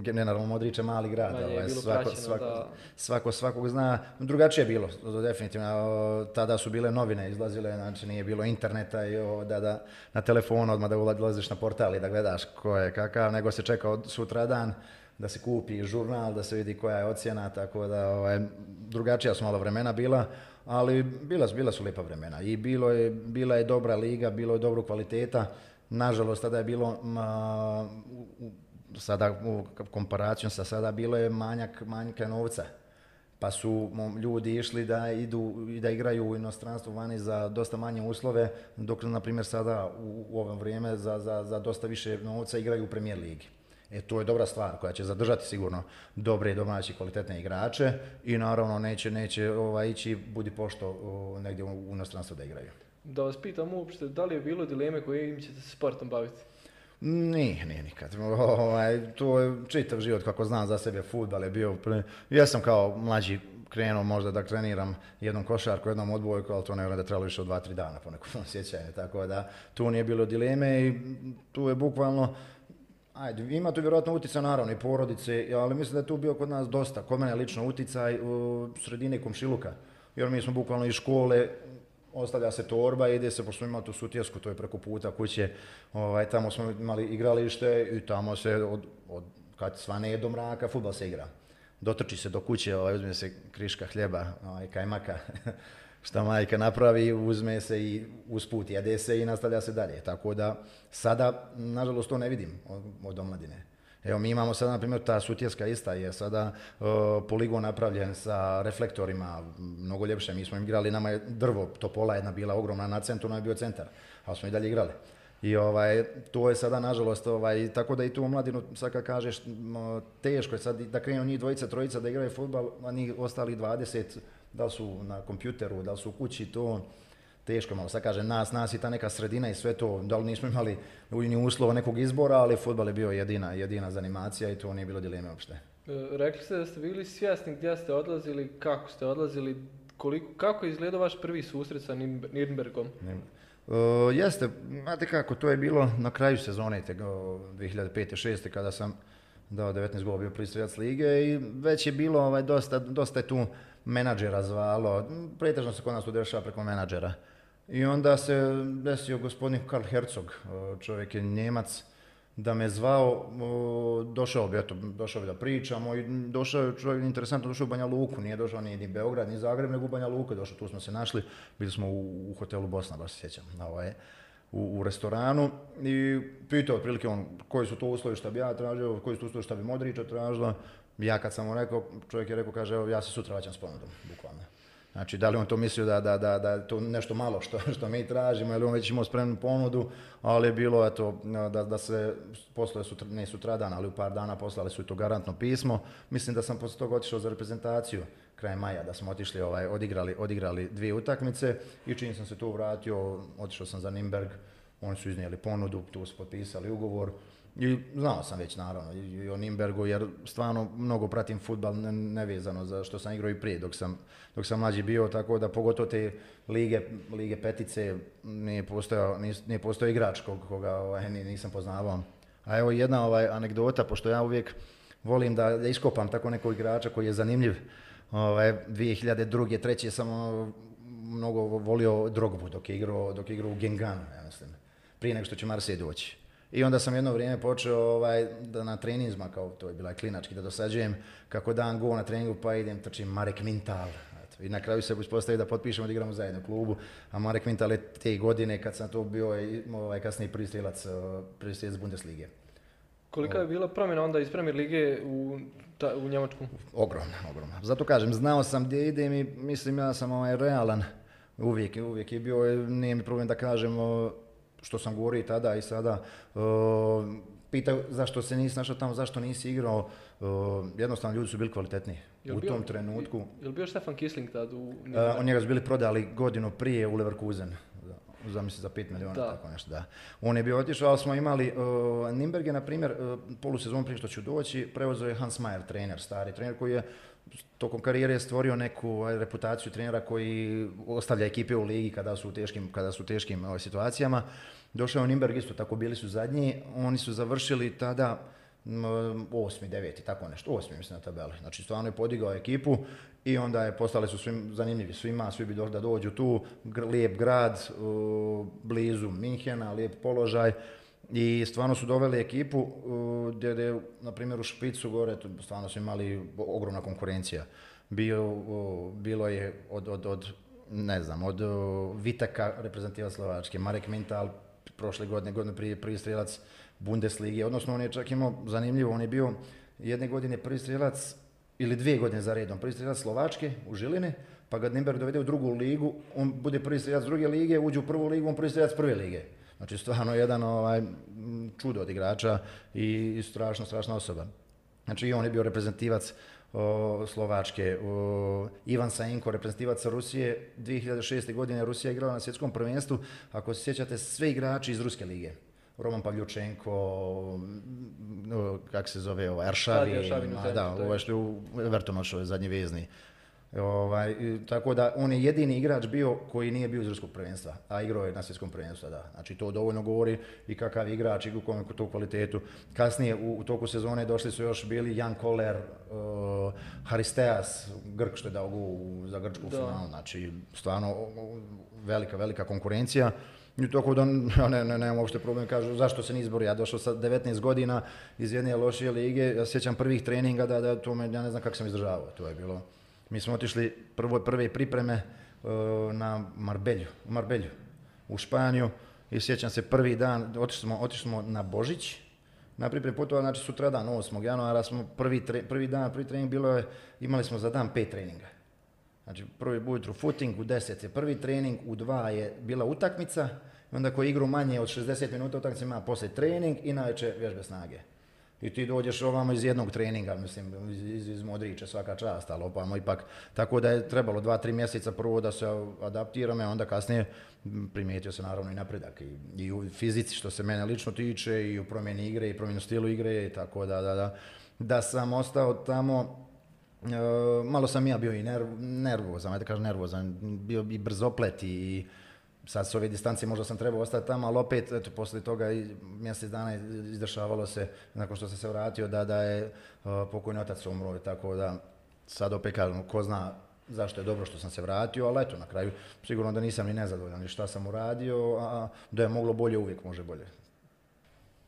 generalno Modrić je mali grad, Manje ovaj, svako, praćeno, svako, da. svako, svakog zna. Drugačije je bilo, definitivno, tada su bile novine izlazile, znači nije bilo interneta i o, da, da na telefonu odmah da ulaziš na portal i da gledaš ko je kakav, nego se čeka od sutra dan, da se kupi žurnal, da se vidi koja je ocjena, tako da ovaj, drugačija su malo vremena bila, ali bila, bila su lijepa vremena i bilo je, bila je dobra liga, bilo je dobro kvaliteta, nažalost tada je bilo u, sada u komparacijom sa sada bilo je manjak, manjka novca. Pa su ljudi išli da idu i da igraju u inostranstvu vani za dosta manje uslove, dok na primjer sada u, u vrijeme za, za, za dosta više novca igraju u premijer ligi. E, to je dobra stvar koja će zadržati sigurno dobre domaće kvalitetne igrače i naravno neće, neće ovaj, ići budi pošto o, negdje u, inostranstvu da igraju. Da vas pitam uopšte, da li je bilo dileme koje im ćete se sportom baviti? Nije, nije nikad. Ovaj, to je čitav život kako znam za sebe, futbal je bio. Ja sam kao mlađi krenuo možda da treniram jednom košarku, jednom odbojku, ali to ne da trebalo više od dva, tri dana po nekom sjećanju. Tako da tu nije bilo dileme i tu je bukvalno Ajde, ima tu vjerojatno utjecaj naravno i porodice, ali mislim da je tu bio kod nas dosta, kod mene lično utjecaj u sredini komšiluka. Jer mi smo bukvalno iz škole, ostavlja se torba, ide se, pošto smo imali tu sutjesku, to je preko puta kuće, ovaj, tamo smo imali igralište i tamo se od, od kad svane do mraka, futbal se igra. Dotrči se do kuće, ovaj, uzme se kriška hljeba, ovaj, kajmaka, šta majka napravi, uzme se i usput jede se i nastavlja se dalje. Tako da sada, nažalost, to ne vidim od, omladine. Evo mi imamo sada, na primjer, ta sutjeska ista je sada poligon napravljen sa reflektorima, mnogo ljepše. Mi smo im igrali, nama je drvo, topola jedna bila ogromna na centru, nam je bio centar, ali smo i dalje igrali. I ovaj, to je sada nažalost, ovaj, tako da i tu u mladinu, sad kad kažeš, teško je sad da krenu njih dvojica, trojica da igraju futbal, a njih ostali 20, da su na kompjuteru, da su u kući, to teško malo. Sad kažem, nas, nas i ta neka sredina i sve to, da li nismo imali ni uslova nekog izbora, ali futbal je bio jedina, jedina zanimacija i to nije bilo dileme uopšte. E, rekli ste da ste bili svjesni gdje ste odlazili, kako ste odlazili, koliko, kako je izgledao vaš prvi susret sa Nürnbergom? Uh, jeste, znate kako, to je bilo na kraju sezone, te 2005-2006 kada sam dao 19 gola bio prvi lige i već je bilo ovaj, dosta, dosta je tu menadžera zvalo, pretežno se kod nas dešava preko menadžera. I onda se desio gospodin Karl Herzog, čovjek je Njemac, da me zvao, došao bi, eto, došao bi da pričamo i došao je čovjek interesantno, došao u Banja Luku, nije došao ni, ni Beograd, ni Zagreb, nego u Banja Luku došao, tu smo se našli, bili smo u, hotelu Bosna, baš se sjećam, ovaj, u, u, restoranu i pitao otprilike on koji su to uslovi šta bi ja tražio, koji su to uslovi šta bi Modrića tražila. Ja kad sam mu rekao, čovjek je rekao, kaže, evo ja se sutra vraćam s ponudom, bukvalno. Znači, da li on to mislio da, da, da, da to nešto malo što, što mi tražimo, ili on već imao spremnu ponudu, ali je bilo eto, da, da se posluje sutra, ne sutradan, ali u par dana poslali su to garantno pismo. Mislim da sam poslije toga otišao za reprezentaciju krajem maja, da smo otišli, ovaj, odigrali, odigrali dvije utakmice i čim sam se tu vratio, otišao sam za Nimberg, oni su iznijeli ponudu, tu su potpisali ugovor. I znao sam već naravno i o Nimbergu jer stvarno mnogo pratim futbal nevezano za što sam igrao i prije dok sam, dok sam mlađi bio, tako da pogotovo te lige, lige petice nije postojao, nije postojao igrač koga ovaj, nisam poznavao. A evo jedna ovaj, anegdota, pošto ja uvijek volim da, da iskopam tako nekog igrača koji je zanimljiv. Ovaj, 2002. treće sam ono, mnogo volio Drogbu dok je igrao, dok je igrao u Genganu, ja mislim, prije nego što će Marsej doći. I onda sam jedno vrijeme počeo ovaj, da na treninzima, kao to je bila klinački, da dosađujem kako dan go na treningu pa idem, trčim Marek Mintal. I na kraju se uspostavi da potpišemo da igramo zajedno u klubu, a Marek Mintal je te godine kad sam to bio ovaj, kasniji prvi strelac, prvi strelac Bundeslige. Kolika je bila promjena onda iz Premier Lige u, ta, u Njemačku? Ogromna, ogromna. Zato kažem, znao sam gdje idem i mislim ja sam ovaj realan. Uvijek, uvijek je bio, nije mi problem da kažem, što sam govorio i tada i sada, pitaju zašto se nisi našao tamo, zašto nisi igrao, jednostavno ljudi su bili kvalitetniji u tom trenutku. Je li bio Stefan Kisling tad u... Uh, njega su bili prodali godinu prije u Leverkusen zamisli za 5 milijuna, tako nešto, da. On je bio otišao, ali smo imali, uh, Nimberge, na primjer, uh, polusezon prije što ću doći, preuzeo je Hans Mayer, trener, stari trener koji je tokom karijere stvorio neku reputaciju trenera koji ostavlja ekipe u ligi kada su u teškim, kada su teškim ovaj, situacijama. Došao je Nimberg isto tako, bili su zadnji, oni su završili tada osmi, deveti, tako nešto, osmi mislim na tabeli. Znači stvarno je podigao ekipu i onda je postali su svim zanimljivi svima, svi bi došli da dođu tu, lijep grad, blizu Minhena, lijep položaj i stvarno su doveli ekipu gdje je, na primjer, u Špicu gore, stvarno su imali ogromna konkurencija. Bio, bilo je od, od, od, ne znam, od Vitaka reprezentativa Slovačke, Marek Mintal prošle godine, godine prije prvi strelac Bundeslige, odnosno on je čak imao zanimljivo, on je bio jedne godine prvi strelac ili dvije godine za redom, prvi strelac Slovačke u Žiline, pa ga Nimberg dovede u drugu ligu, on bude prvi strelac druge lige, uđe u prvu ligu, on prvi strelac prve lige. Znači stvarno jedan ovaj, čudo od igrača i strašno, strašna osoba. Znači i on je bio reprezentativac Slovačke. Ivan Sajenko, reprezentativac Rusije, 2006. godine Rusija igrala na svjetskom prvenstvu. Ako se sjećate, sve igrači iz Ruske lige. Roman Pavljučenko, kak se zove, ovaj, Aršavi, da, ovaj što je u Evertonu zadnji vezni. Ovaj, tako da on je jedini igrač bio koji nije bio iz ruskog prvenstva, a igrao je na svjetskom prvenstvu, da. Znači to dovoljno govori i kakav igrač i u tu kvalitetu. Kasnije u, toku sezone došli su još bili Jan Koller, uh, Haristeas, Grk što je dao za Grčku finalu, znači stvarno velika, velika konkurencija. I tako da ja ne, ne, nemam uopšte problem, kažu zašto se ne izbori, ja došao sa 19 godina iz jedne lošije lige, ja sjećam prvih treninga da, da to me, ja ne znam kako sam izdržavao, to je bilo mi smo otišli prvo, prve pripreme e, na Marbelju, u Marbelju, u Španiju i sjećam se prvi dan, otišli smo, otišli smo na Božić na pripremi putova, znači sutradan 8. januara smo prvi, prvi dan, prvi trening bilo je, imali smo za dan pet treninga. Znači prvi ujutru footing, u 10 je prvi trening, u 2 je bila utakmica, onda ko igru manje od 60 minuta utakmice ima poslije trening i najveće vježbe snage. I ti dođeš ovamo iz jednog treninga, mislim, iz, iz Modrića, svaka čast, ali opamo ipak, tako da je trebalo dva, tri mjeseca prvo da se adaptiramo, a onda kasnije primijetio se naravno i napredak i, i u fizici što se mene lično tiče i u promjeni igre i promjenu stilu igre i tako da, da, da, da sam ostao tamo malo sam ja bio i nerv, nervozan, ajde kažem nervozan, bio i brzoplet i sad s ove distance možda sam trebao ostati tamo, ali opet, eto, poslije toga mjesec dana izdešavalo se, nakon što sam se vratio, da, da je uh, pokojni otac umro, tako da sad opet kažem, ko zna zašto je dobro što sam se vratio, ali eto, na kraju sigurno da nisam ni nezadovoljan ni šta sam uradio, a da je moglo bolje, uvijek može bolje.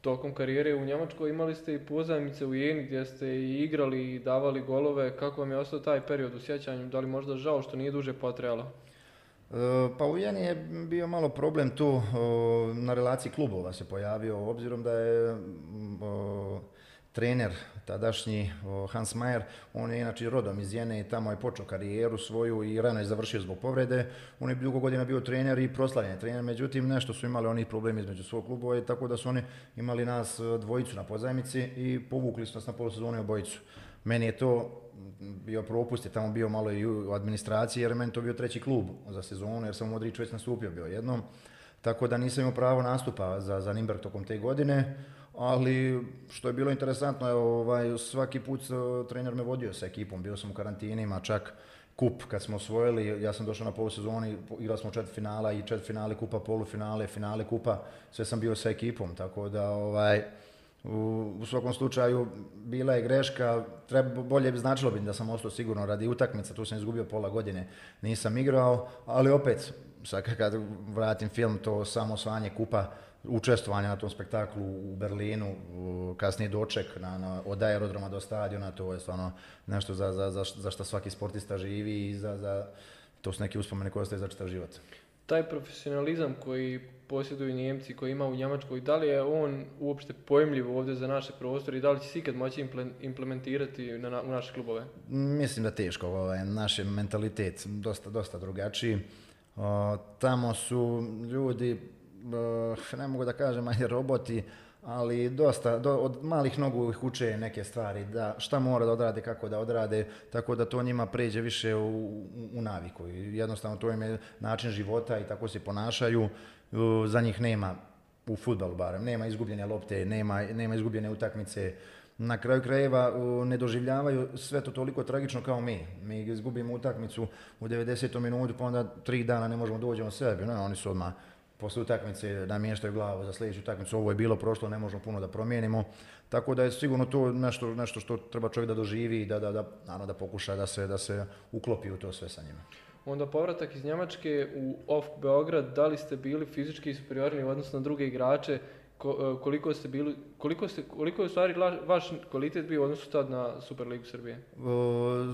Tokom karijere u Njemačkoj imali ste i pozajmice u Jeni gdje ste i igrali i davali golove. Kako vam je ostao taj period u sjećanju? Da li možda žao što nije duže potrajalo? Pa u Jeni je bio malo problem tu na relaciji klubova se pojavio, obzirom da je trener tadašnji Hans Mayer, on je inače rodom iz Jene i tamo je počeo karijeru svoju i rano je završio zbog povrede. On je dugo godina bio trener i proslavljen trener, međutim nešto su imali oni problemi između svog klubova i tako da su oni imali nas dvojicu na pozajmici i povukli su nas na polusezoni obojicu. Meni je to bio propust, je tamo bio malo i u administraciji jer meni to bio treći klub za sezonu jer sam u Modriću već nastupio bio jednom. Tako da nisam imao pravo nastupa za, za Nimberg tokom te godine, ali što je bilo interesantno, je, ovaj, svaki put uh, trener me vodio sa ekipom, bio sam u karantinima, čak kup kad smo osvojili, ja sam došao na polusezoni, igrali smo četiri finala i četiri finale kupa, polufinale, finale kupa, sve sam bio sa ekipom, tako da ovaj, u, u svakom slučaju bila je greška, treba, bolje bi značilo bi da sam ostao sigurno radi utakmica, tu sam izgubio pola godine, nisam igrao, ali opet, sad kad vratim film, to samo osvajanje kupa, učestvovanje na tom spektaklu u Berlinu, kasnije doček na, na, od aerodroma do stadiona, to je stvarno nešto za, za, za, za što svaki sportista živi i za, za, to su neke uspomene koje ostaje za čitav život. Taj profesionalizam koji posjeduju Njemci koji ima u Njemačkoj, da li je on uopšte pojmljiv ovdje za naše prostore i da li će se ikad moći implementirati na, u naše klubove? Mislim da teško, ovaj, naš je mentalitet dosta, dosta drugačiji. tamo su ljudi, ne mogu da kažem, ali roboti, ali dosta, do, od malih nogu ih uče neke stvari, da šta mora da odrade, kako da odrade, tako da to njima pređe više u, u, naviku. Jednostavno to im je način života i tako se ponašaju za njih nema u futbalu barem, nema izgubljene lopte, nema, nema izgubljene utakmice. Na kraju krajeva ne doživljavaju sve to toliko tragično kao mi. Mi izgubimo utakmicu u 90. minutu, pa onda tri dana ne možemo doći o sebi. No, oni su odmah posle utakmice namještaju glavu za sljedeću utakmicu. Ovo je bilo prošlo, ne možemo puno da promijenimo. Tako da je sigurno to nešto, nešto što treba čovjek da doživi i da, da, da, da pokuša da se, da se uklopi u to sve sa njima. Onda povratak iz Njemačke u OFK Beograd, da li ste bili fizički superiorni u odnosu na druge igrače, e, koliko ste bili, koliko, ste, koliko je u stvari vaš kvalitet bio u odnosu tad na Superligu Srbije?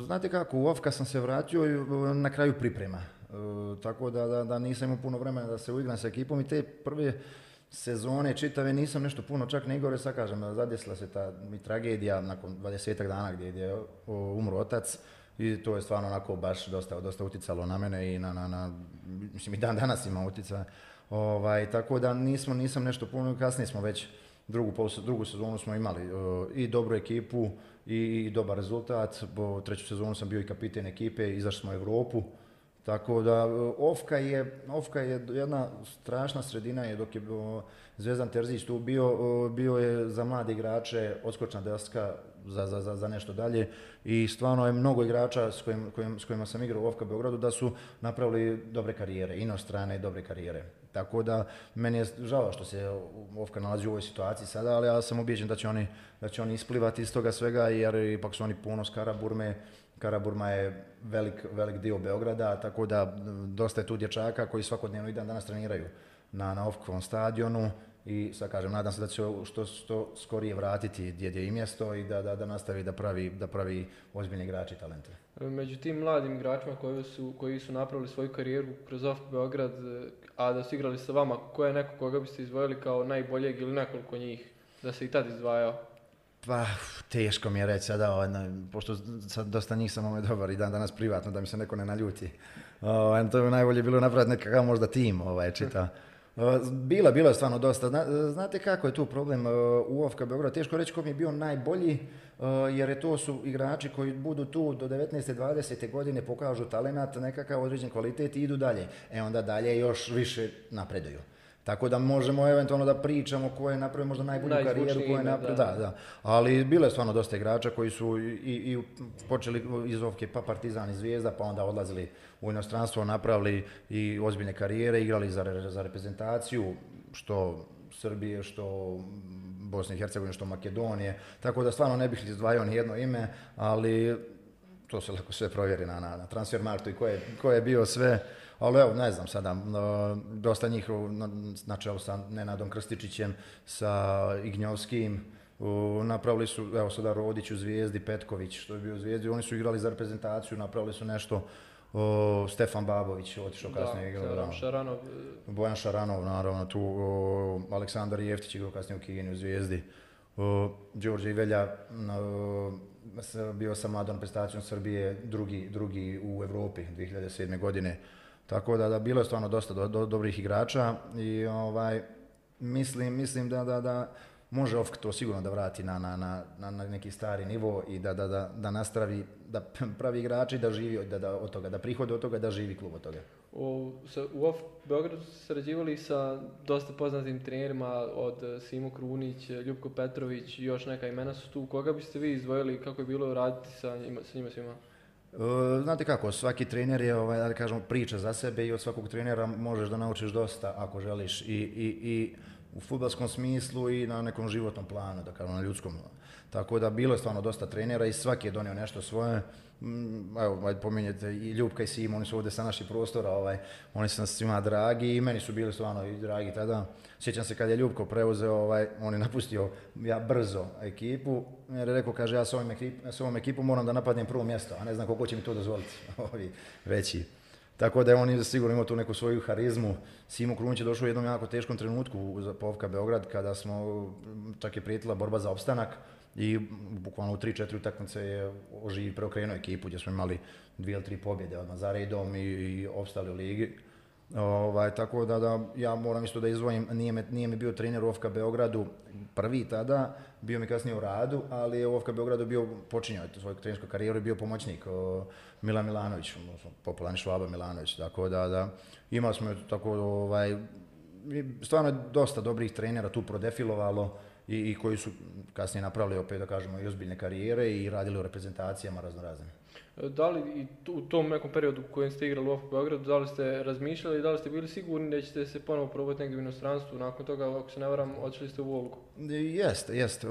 Znate kako, u OFK sam se vratio na kraju priprema. Tako da, da, da nisam imao puno vremena da se uigram sa ekipom i te prve sezone čitave nisam nešto puno čak ne gore sad kažem, zadesila se ta mi tragedija nakon 20 dana gdje je umro otac i to je stvarno onako baš dosta, dosta uticalo na mene i na, na, na mislim i dan danas ima utjecaja. Ovaj, tako da nismo, nisam nešto puno, kasnije smo već drugu, drugu sezonu smo imali i dobru ekipu i, i dobar rezultat. Bo treću sezonu sam bio i kapiten ekipe, izašli smo u Europu. Tako da Ofka je, Ofka je jedna strašna sredina je dok je Zvezdan Terzić tu bio, bio je za mlade igrače odskočna deska za, za, za, nešto dalje i stvarno je mnogo igrača s, kojim, kojim, s kojima sam igrao u Ofka Beogradu da su napravili dobre karijere, inostrane dobre karijere. Tako da meni je žao što se Ofka nalazi u ovoj situaciji sada, ali ja sam ubijeđen da će oni, da će oni isplivati iz toga svega jer ipak su oni puno s Karaburme, Karaburma je velik, velik dio Beograda, tako da dosta je tu dječaka koji svakodnevno i dan danas treniraju na, na Ofkovom stadionu i sad kažem, nadam se da će što, što skorije vratiti gdje je i mjesto i da, da, da nastavi da pravi, da pravi ozbiljni igrači talente. Među tim mladim igračima koji su, koji su napravili svoju karijeru kroz OFK Beograd, a da su igrali sa vama, ko je neko koga biste izvojili kao najboljeg ili nekoliko njih? da se i tad izdvajao? Pa, teško mi je reći sada, ovaj, pošto sad dosta njih sam ovaj dobar i dan danas privatno, da mi se neko ne naljuti. Ovaj, to je najbolje bilo napraviti nekakav možda tim, ovaj, čita. Bilo, bilo je stvarno dosta. Znate kako je tu problem u OFK Beograd? Teško reći ko mi je bio najbolji, jer je to su igrači koji budu tu do 19. 20. godine, pokažu talenat, nekakav određen kvalitet i idu dalje. E onda dalje još više napreduju. Tako da možemo eventualno da pričamo ko je napravio možda najbolju karijeru, ko je napravio, da. da, Ali bilo je stvarno dosta igrača koji su i, i počeli iz Ovke pa Partizan i Zvijezda, pa onda odlazili u inostranstvo, napravili i ozbiljne karijere, igrali za, za reprezentaciju, što Srbije, što Bosne i Hercegovine, što Makedonije. Tako da stvarno ne bih izdvajao ni jedno ime, ali to se lako sve provjeri na, na, na transfermarktu i ko je, ko je bio sve. Ali evo, ne znam sada, dosta njih na čelu sa Nenadom Krstičićem, sa Ignjovskim, napravili su, evo sada Rodić u Zvijezdi, Petković što je bio u Zvijezdi, oni su igrali za reprezentaciju, napravili su nešto, Stefan Babović otišao kasnije igrao. Šaranov. Bojan Šaranov, naravno, tu Aleksandar Jeftić igrao kasnije u Kini u Zvijezdi. Đorđe Ivelja bio sa mladom prestacijom Srbije drugi, drugi u Europi 2007. godine. Tako da, da bilo je stvarno dosta dobrih igrača i ovaj, mislim, mislim da, da, da može OFK to sigurno da vrati na, na, na, na neki stari nivo i da, da, da, da nastavi, da pravi igrači da živi da, da, od toga, da prihode od toga, da živi klub od toga. U, u OFK Beogradu su sarađivali sa dosta poznatim trenerima od Simo Krunić, Ljubko Petrović i još neka imena su tu. Koga biste vi izdvojili kako je bilo raditi sa njima, sa njima svima? E, znate kako, svaki trener je, ovaj, da kažemo, priča za sebe i od svakog trenera možeš da naučiš dosta ako želiš i, i, i u futbalskom smislu i na nekom životnom planu, da kažemo, na ljudskom. Tako da bilo je stvarno dosta trenera i svaki je donio nešto svoje. Mm, evo, pominjete i Ljubka i Simo, oni su ovdje sa naših prostora, ovaj, oni su nas svima dragi i meni su bili stvarno i dragi tada. Sjećam se kad je Ljubko preuzeo, ovaj, on je napustio ja brzo ekipu, jer je rekao, kaže, ja s ovom, s ovom ekipom moram da napadnem prvo mjesto, a ne znam koliko će mi to dozvoliti, ovi veći. Tako da je on sigurno imao tu neku svoju harizmu. Simo Krunić je došao u jednom jako teškom trenutku za Povka Beograd kada smo, čak je prijetila borba za opstanak i bukvalno u 3-4 utakmice je oživi preokrenuo ekipu gdje smo imali dvije ili tri pobjede odmah za redom i, i opstali u ligi. Ovaj, tako da, da ja moram isto da izvojim, nije, me, nije mi bio trener u OFK Beogradu prvi tada, bio mi kasnije u radu, ali je u OFK Beogradu bio počinjao svoju trenersku karijeru i bio pomoćnik o, Milan Milanović, popularni Švaba Milanović, tako da, da imali smo tako ovaj, stvarno dosta dobrih trenera tu prodefilovalo i, i koji su kasnije napravili opet da kažemo i ozbiljne karijere i radili u reprezentacijama razno raznim. Da li i u tom nekom periodu u kojem ste igrali u Beogradu, da li ste razmišljali da li ste bili sigurni da ćete se ponovo probati negdje u inostranstvu? Nakon toga, ako se ne varam, otišli ste u Volgu. Jeste, jeste.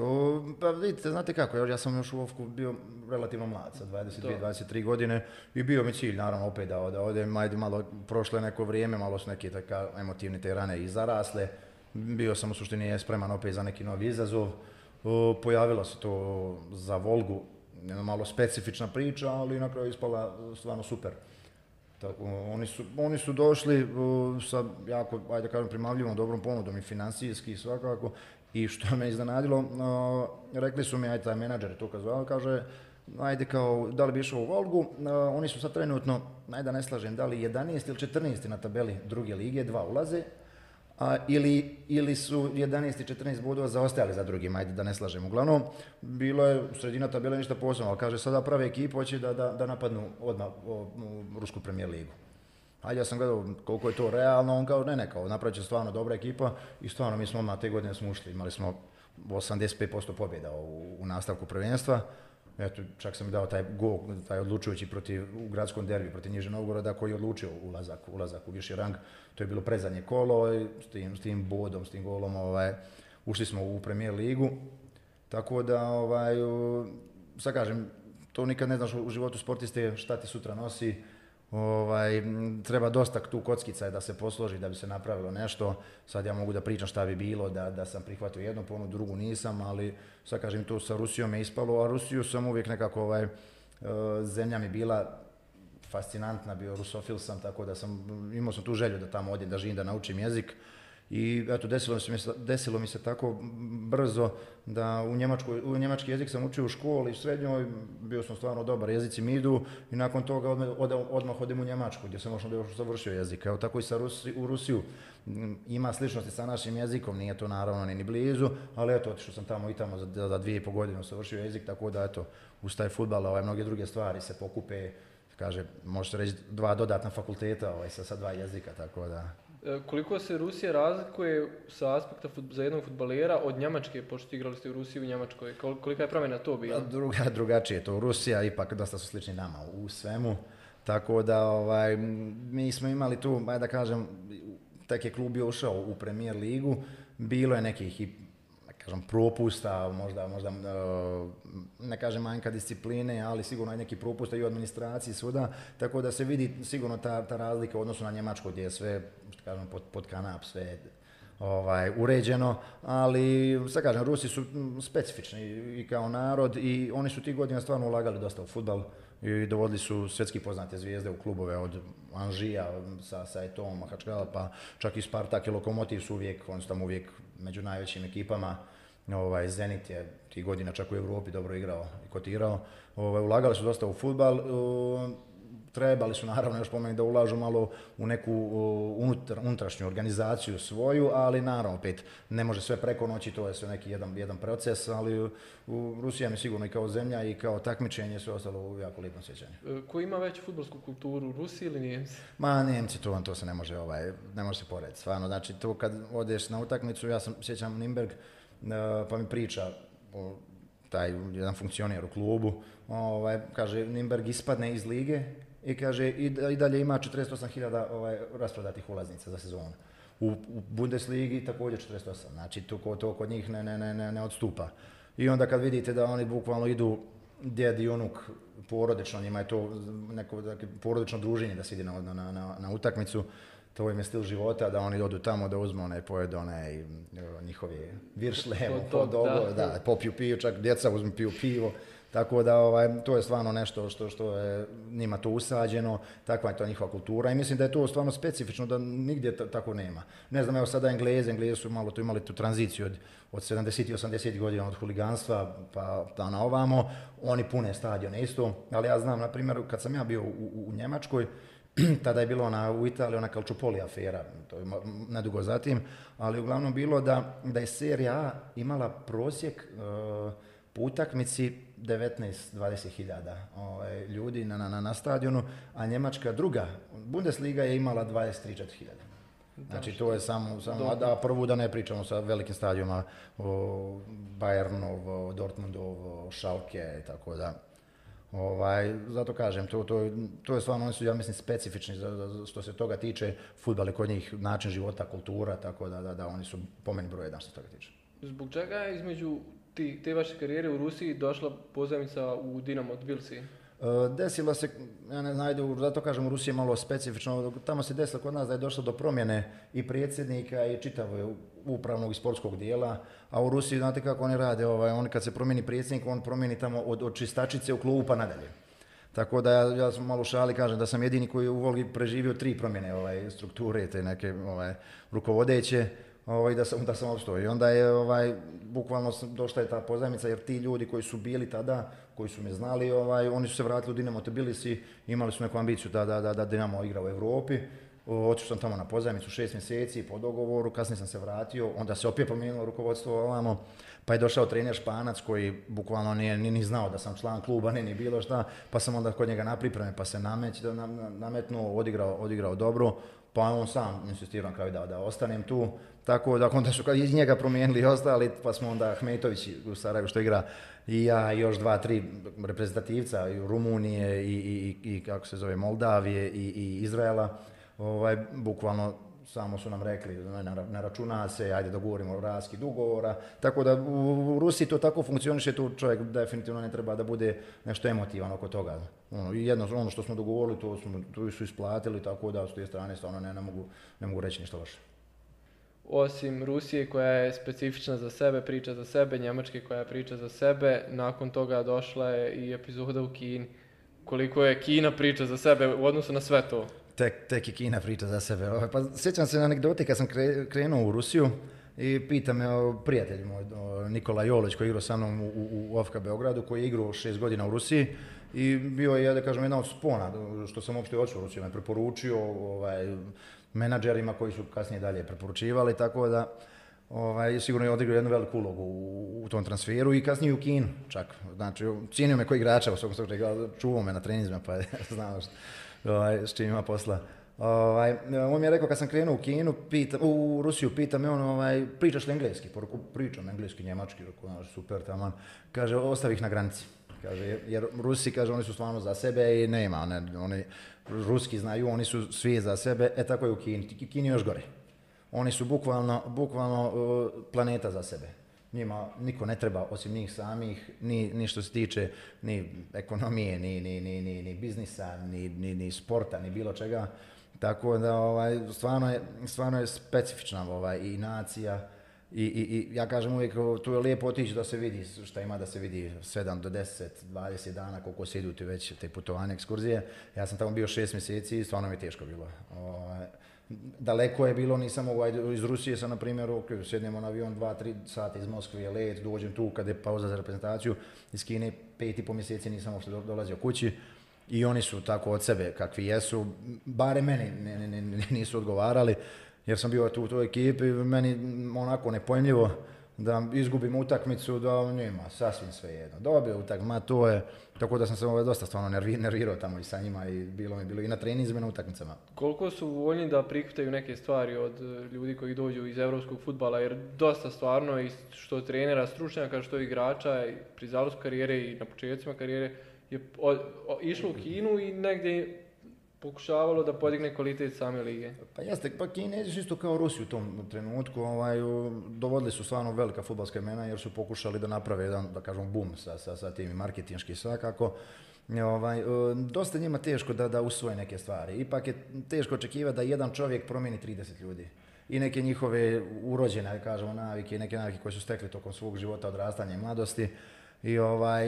Pa vidite, znate kako, ja sam još u Vovku bio relativno mlad, sa 22-23 godine i bio mi cilj, naravno, opet da, da odem, ajde malo, prošle neko vrijeme, malo su neke taka emotivne te rane i zarasle. Bio sam u suštini spreman opet za neki novi izazov. Pojavilo se to za Volgu, jedna malo specifična priča, ali na kraju ispala stvarno super. Tako, oni, su, oni su došli sa jako, ajde kažem, primavljivom dobrom ponudom i financijski svakako. I što me iznenadilo, rekli su mi, ajde taj menadžer to kazao, kaže, ajde kao, da li bi išao u Volgu, oni su sad trenutno, ajde da ne slažem, da li 11 ili 14 na tabeli druge lige, dva ulaze, a, ili, ili su 11 i 14 bodova zaostajali za drugim, ajde da ne slažem. Uglavnom, bilo je sredina tabela ništa posebno, ali kaže sada prave ekipu hoće da, da, da napadnu odmah u, Rusku premijer ligu. Ajde, ja sam gledao koliko je to realno, on kao ne, ne, kao napravit će stvarno dobra ekipa i stvarno mi smo odmah te godine smo ušli, imali smo 85% pobjeda u, u nastavku prvenstva Eto, čak sam dao taj gol, taj odlučujući protiv, u gradskom derbi protiv Niže Novgoroda koji je odlučio ulazak, ulazak u viši rang. To je bilo predzadnje kolo i s tim, s tim bodom, s tim golom ovaj, ušli smo u premijer ligu. Tako da, ovaj, sad kažem, to nikad ne znaš u životu sportiste šta ti sutra nosi ovaj, treba dosta tu kockica da se posloži da bi se napravilo nešto. Sad ja mogu da pričam šta bi bilo, da, da sam prihvatio jednu ponudu, drugu nisam, ali sad kažem tu sa Rusijom je ispalo, a Rusiju sam uvijek nekako, ovaj, e, zemlja mi bila fascinantna, bio rusofil sam, tako da sam, imao sam tu želju da tamo odem, da živim, da naučim jezik I eto, desilo, mi se, desilo mi se tako brzo da u, Njemačkoj, u njemački jezik sam učio u školi, u srednjoj, bio sam stvarno dobar, jezici mi idu i nakon toga odmah, odmah odem u Njemačku gdje sam još završio jezik. Evo tako i sa Rusi, u Rusiju ima sličnosti sa našim jezikom, nije to naravno ni, ni blizu, ali eto, otišao sam tamo i tamo za, za dvije i pol godine završio jezik, tako da eto, uz taj futbal, ovaj, mnoge druge stvari se pokupe, kaže, može se reći dva dodatna fakulteta ovaj, sa, sa dva jezika, tako da... E, koliko se Rusija razlikuje sa aspekta za jednog futbalera od Njemačke, pošto igrali ste u Rusiji i u Njemačkoj? Kolika je promjena to bila? Druga, drugačije to. Rusija ipak dosta su slični nama u svemu. Tako da ovaj, mi smo imali tu, da kažem, tek je klub bio ušao u premijer ligu, bilo je nekih kažem, propusta, možda, možda e, ne kažem manjka discipline, ali sigurno je neki propusta i u administraciji svuda, tako da se vidi sigurno ta, ta razlika u odnosu na Njemačku gdje je sve, kažem, pod, pod kanap, sve ovaj, uređeno, ali sad kažem, Rusi su specifični i kao narod i oni su tih godina stvarno ulagali dosta u futbal i dovodili su svjetski poznate zvijezde u klubove od Anžija sa, sa Etom, Hačkala, pa čak i Spartak i Lokomotiv su uvijek, oni su tamo uvijek među najvećim ekipama Ovaj, Zenit je tih godina čak u Europi dobro igrao i kotirao. Ovaj, ulagali su dosta u futbal. trebali su naravno još pomenuti da ulažu malo u neku unutar, unutrašnju organizaciju svoju, ali naravno opet ne može sve preko noći, to je sve neki jedan, jedan proces, ali u Rusija mi sigurno i kao zemlja i kao takmičenje sve ostalo u jako lijepom sjećanju. E, ko ima veću futbolsku kulturu, Rusi ili Nijemci? Ma Nijemci, to, to se ne može, ovaj, ne može se porediti. Stvarno, znači to kad odeš na utakmicu, ja sam sjećam Nimberg, pa mi priča taj jedan funkcioner u klubu, ovaj, kaže Nimberg ispadne iz lige i kaže i, dalje ima 48.000 ovaj, rasprodatih ulaznica za sezonu. U, u Bundesligi također 48, znači to, to kod njih ne, ne, ne, ne odstupa. I onda kad vidite da oni bukvalno idu djed i unuk porodično, njima je to neko dakle, porodično druženje da se ide na, na, na, na utakmicu, to im je stil života, da oni odu tamo da uzmu onaj pojedu onaj njihovi viršle, hot da. da, popiju piju, čak djeca uzmu piju pivo. Tako da ovaj, to je stvarno nešto što, što je njima to usađeno, takva je to njihova kultura i mislim da je to stvarno specifično da nigdje tako nema. Ne znam, evo sada Engleze, Englezi su malo tu imali tu tranziciju od, od 70 i 80 godina od huliganstva pa da na ovamo, oni pune stadione isto, ali ja znam, na primjer, kad sam ja bio u, u Njemačkoj, tada je bilo ona, u Italiji ona Calciopoli afera, to je nedugo zatim, ali uglavnom bilo da, da je serija A imala prosjek uh, po utakmici 19-20 hiljada ovaj, ljudi na, na, na stadionu, a Njemačka druga, Bundesliga je imala 23 hiljada. Znači to je samo, samo a da prvu da ne pričamo sa velikim stadionima, o Bayernov, o Dortmundov, o Schalke tako da. Ovaj, zato kažem, to, to, to je stvarno, oni su, ja mislim, specifični za, za, što se toga tiče, futbal je kod njih način života, kultura, tako da, da, da oni su po meni broj jedan što se toga tiče. Zbog čega je između ti, te vaše karijere u Rusiji došla pozajmica u Dinamo Tbilisi? E, desilo se, ja ne znam, zato kažem u Rusiji je malo specifično, tamo se desilo kod nas da je došlo do promjene i predsjednika i čitavog upravnog i sportskog dijela, a u Rusiji znate kako oni rade, ovaj, oni kad se promijeni predsjednik, on promijeni tamo od, od čistačice u klubu pa nadalje. Tako da ja, ja sam malo šali, kažem da sam jedini koji u Volgi preživio tri promjene ovaj, strukture, te neke ovaj, rukovodeće, ovaj, da sam, da sam opstao. I onda je ovaj, bukvalno došla je ta pozajmica jer ti ljudi koji su bili tada, koji su me znali, ovaj, oni su se vratili u Dinamo Tbilisi, imali su neku ambiciju da, da, da, da Dinamo igra u Europi. Otišao sam tamo na pozajmicu šest mjeseci po dogovoru, kasnije sam se vratio, onda se opet promijenilo rukovodstvo ovamo, pa je došao trener Španac koji bukvalno nije ni, znao da sam član kluba, ni, ni bilo šta, pa sam onda kod njega na pripreme, pa se nameć, nametnuo, odigrao, odigrao dobro, pa on sam insistirao na kraju da, da ostanem tu, tako da onda su iz njega promijenili i ostali, pa smo onda Hmetović u Sarajevu što igra i ja i još dva, tri reprezentativca i Rumunije i, i, i, kako se zove Moldavije i, i Izraela, ovaj, bukvalno samo su nam rekli, ne računa se, ajde dogovorimo raskid ugovora, tako da u, Rusiji to tako funkcioniše, tu čovjek definitivno ne treba da bude nešto emotivan oko toga. Ono, jedno, ono što smo dogovorili, to, smo, to su isplatili, tako da s te strane stvarno ne, ne, mogu, ne mogu reći ništa loše osim Rusije koja je specifična za sebe, priča za sebe, Njemačke koja priča za sebe, nakon toga došla je i epizoda u Kini. Koliko je Kina priča za sebe u odnosu na sve to? Tek, tek je Kina priča za sebe. Ovaj, Pa sjećam se na anegdote kad sam kre- krenuo u Rusiju i pita me prijatelj moj, Nikola Jolić koji je igrao sa mnom u, u, u Beogradu, koji je igrao šest godina u Rusiji i bio je, da kažem, jedna od spona što sam uopšte otišao u Rusiju. Me preporučio ovaj, menadžerima koji su kasnije dalje preporučivali, tako da ovaj, sigurno je odigrao jednu veliku ulogu u, u tom transferu i kasnije u Kinu čak. Znači, cijenio me koji igrača u svakom slučaju, čuvao me na treninzima pa je znao što- ovaj, s čim ima posla. Ovaj, on mi je rekao kad sam krenuo u Kinu, pita, u Rusiju, pita me on, ovaj, pričaš li engleski? Poruku, pričam engleski, njemački, rekao, super, taman. Kaže, ostavi ih na granici. Kaže, jer- Rusi, kaže, oni su stvarno za sebe i nema, one, oni, Ruski znaju, oni su svi za sebe, e tako je u Kini, Ki- Kini još gore. Oni su bukvalno, bukvalno planeta za sebe. Njima niko ne treba osim njih samih, ni, ni što se tiče ni ekonomije, ni, ni, ni, ni, ni biznisa, ni, sporta, ni bilo čega. Tako da ovaj, stvarno, je, stvarno je specifična ovaj, i nacija. I, i, I ja kažem uvijek, tu je lijepo otići da se vidi šta ima da se vidi 7 do 10, 20 dana koliko se idu ti već te putovanje, ekskurzije. Ja sam tamo bio 6 mjeseci i stvarno mi je teško bilo. Ovaj, daleko je bilo, nisam mogao, iz Rusije sam, na primjer, ok, sjednemo na avion 2-3 sata iz Moskve je let, dođem tu kad je pauza za reprezentaciju, iz Kine pet i po mjeseci nisam uopšte do- dolazio kući i oni su tako od sebe kakvi jesu, bare meni ne, ne, ne- nisu odgovarali, jer sam bio tu u toj ekipi, meni onako nepojmljivo da izgubim utakmicu, da njima sasvim sve jedno. Dobio utak, ma to je, tako da sam se ovaj, dosta stvarno nervi- nervirao tamo i sa njima i bilo mi bilo i na treninzima i na utakmicama. Koliko su voljni da prihvataju neke stvari od e, ljudi koji dođu iz europskog futbala, jer dosta stvarno i što trenera, stručnjaka, što igrača pri zalasku karijere i na početcima karijere je o- o- išlo u Kinu i negdje pokušavalo da podigne kvalitet same lige. Pa jeste, pa Kinezi isto kao Rusi u tom trenutku, ovaj, dovodili su stvarno velika futbalska imena jer su pokušali da naprave jedan, da kažem, boom sa, sa, sa tim marketinški svakako. Ovaj, dosta njima teško da, da usvoje neke stvari. Ipak je teško očekivati da jedan čovjek promijeni 30 ljudi. I neke njihove urođene, kažemo, navike, neke navike koje su stekli tokom svog života, odrastanja i mladosti. I ovaj,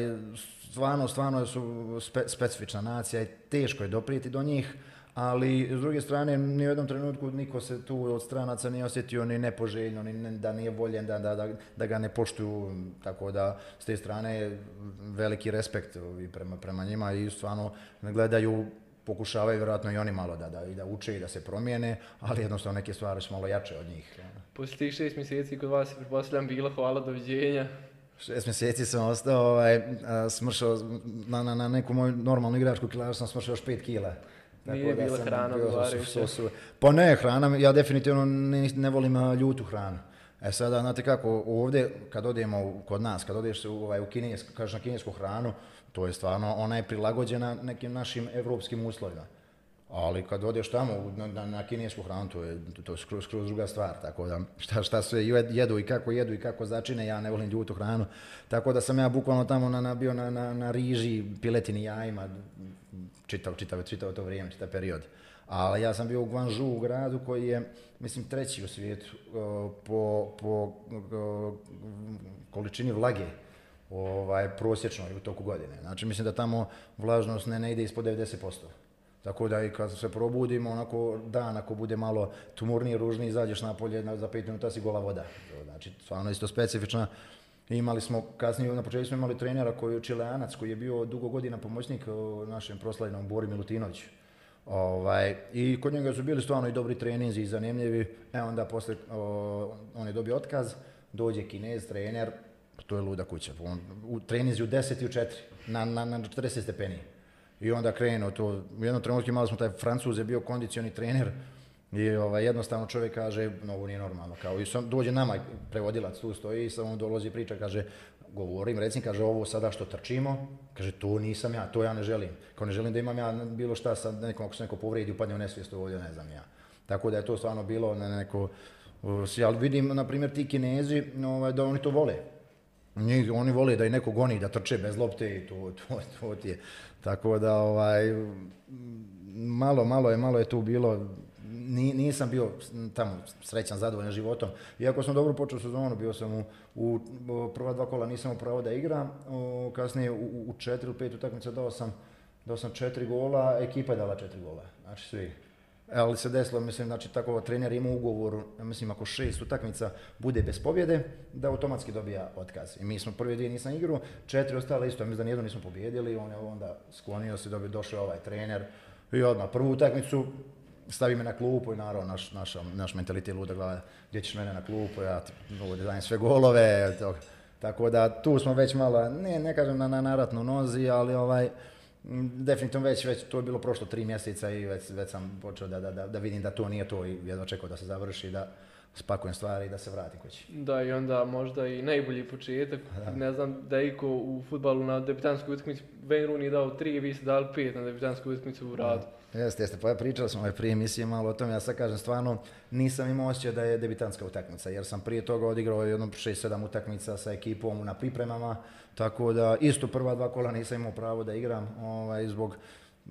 stvarno, stvarno su spe- specifična nacija i teško je doprijeti do njih, ali s druge strane ni u jednom trenutku niko se tu od stranaca nije osjetio ni nepoželjno, ni ne- da nije voljen, da, da, da, ga ne poštuju, tako da s te strane veliki respekt prema, prema njima i stvarno gledaju pokušavaju vjerojatno i oni malo da, da, da uče i da se promijene, ali jednostavno neke stvari su malo jače od njih. Poslije tih šest mjeseci kod vas je pretpostavljam bilo hvala, doviđenja. Šest mjeseci sam ostao, ovaj, smršao na, na, na neku moju normalnu igračku kilažu sam smršao još 5 kila. Nije bila sam hrana bio Pa ne, hrana, ja definitivno ne, ne volim ljutu hranu. E sada, znate kako, ovdje kad odemo kod nas, kad odeš u, ovaj, u kinesk, kažeš na kinesku hranu, to je stvarno, ona je prilagođena nekim našim evropskim uslovima. Ali kad odeš tamo na, na, na kinesku hranu, to je, to je skroz, skroz druga stvar, tako da šta, šta sve jed- jedu i kako jedu i kako začine, ja ne volim ljutu hranu. Tako da sam ja bukvalno tamo na, na, bio na, na, riži, piletini, jajima, čitav, čitav, čitav to vrijeme, čitav period. Ali ja sam bio u Guangzhou, u gradu koji je, mislim, treći u svijetu po, po količini vlage ovaj, prosječno u toku godine. Znači, mislim da tamo vlažnost ne, ne ide ispod 90%. Tako da i kad se probudimo, onako dan ako bude malo tumurniji, ružniji, izađeš napolje, na, za pet minuta si gola voda. Znači, stvarno isto specifična. Imali smo, kasnije na početku smo imali trenera koji je čileanac, koji je bio dugo godina pomoćnik našem proslavljenom Bori Milutinoviću. Ovaj, I kod njega su bili stvarno i dobri treninzi i zanimljivi. E onda posle, o, on je dobio otkaz, dođe kinez, trener, to je luda kuća. On, u treninzi u 10 i u 4, na, na, na 40 stepeni. I onda krenuo to, u jednom trenutku imali smo taj Francuz je bio kondicioni trener i ovaj, jednostavno čovjek kaže, no ovo nije normalno, kao i sam, dođe nama prevodilac tu stoji i samo dolazi priča, kaže, govorim, recim, kaže, ovo sada što trčimo, kaže, to nisam ja, to ja ne želim. Kao ne želim da imam ja bilo šta sa nekom, ako se neko povredi, upadne u nesvijest ovdje, ne znam ja. Tako da je to stvarno bilo na neko, ali vidim, na primjer, ti kinezi, ovaj, da oni to vole. Njih, oni vole da i neko goni, da trče bez lopte i to, to, to ti je. Tako da, ovaj, malo, malo je, malo je tu bilo, ni, nisam bio tamo srećan, zadovoljan životom. Iako sam dobro počeo sezonu, bio sam u, u, prva dva kola nisam imao pravo da igram, o, kasnije u, u četiri ili pet utakmica dao sam, dao sam četiri gola, ekipa je dala četiri gola, znači svi. Ali se desilo, mislim, znači tako trener ima ugovor, mislim ako šest utakmica bude bez pobjede, da automatski dobija otkaz. I mi smo prvi dvije nisam igrao, četiri ostale isto, mislim da nijedno nismo pobjedili, on je onda sklonio se, dobio, došao ovaj trener i odmah prvu utakmicu stavi me na klupu i naravno naš, naš, naš mentalitet luda glava, gdje ćeš mene na klupu, ja ovdje dajem sve golove, tako da tu smo već malo, ne, ne kažem na, na naratnu nozi, ali ovaj, definitivno već, već to je bilo prošlo tri mjeseca i već, već sam počeo da, da, da, da vidim da to nije to i jedno čekao da se završi, da spakujem stvari i da se vratim kući. Da, i onda možda i najbolji početak. Ne znam da je iko u futbalu na debitanskoj utakmici Wayne Rooney dao tri, vi ste dali pet na debitanskoj utakmici u radu. Jeste, jeste, pa pričali smo ovaj prije emisije malo o tome, ja sad kažem stvarno nisam imao osjećaj da je debitanska utakmica, jer sam prije toga odigrao jedno 6-7 utakmica sa ekipom na pripremama, tako da isto prva dva kola nisam imao pravo da igram ovaj, zbog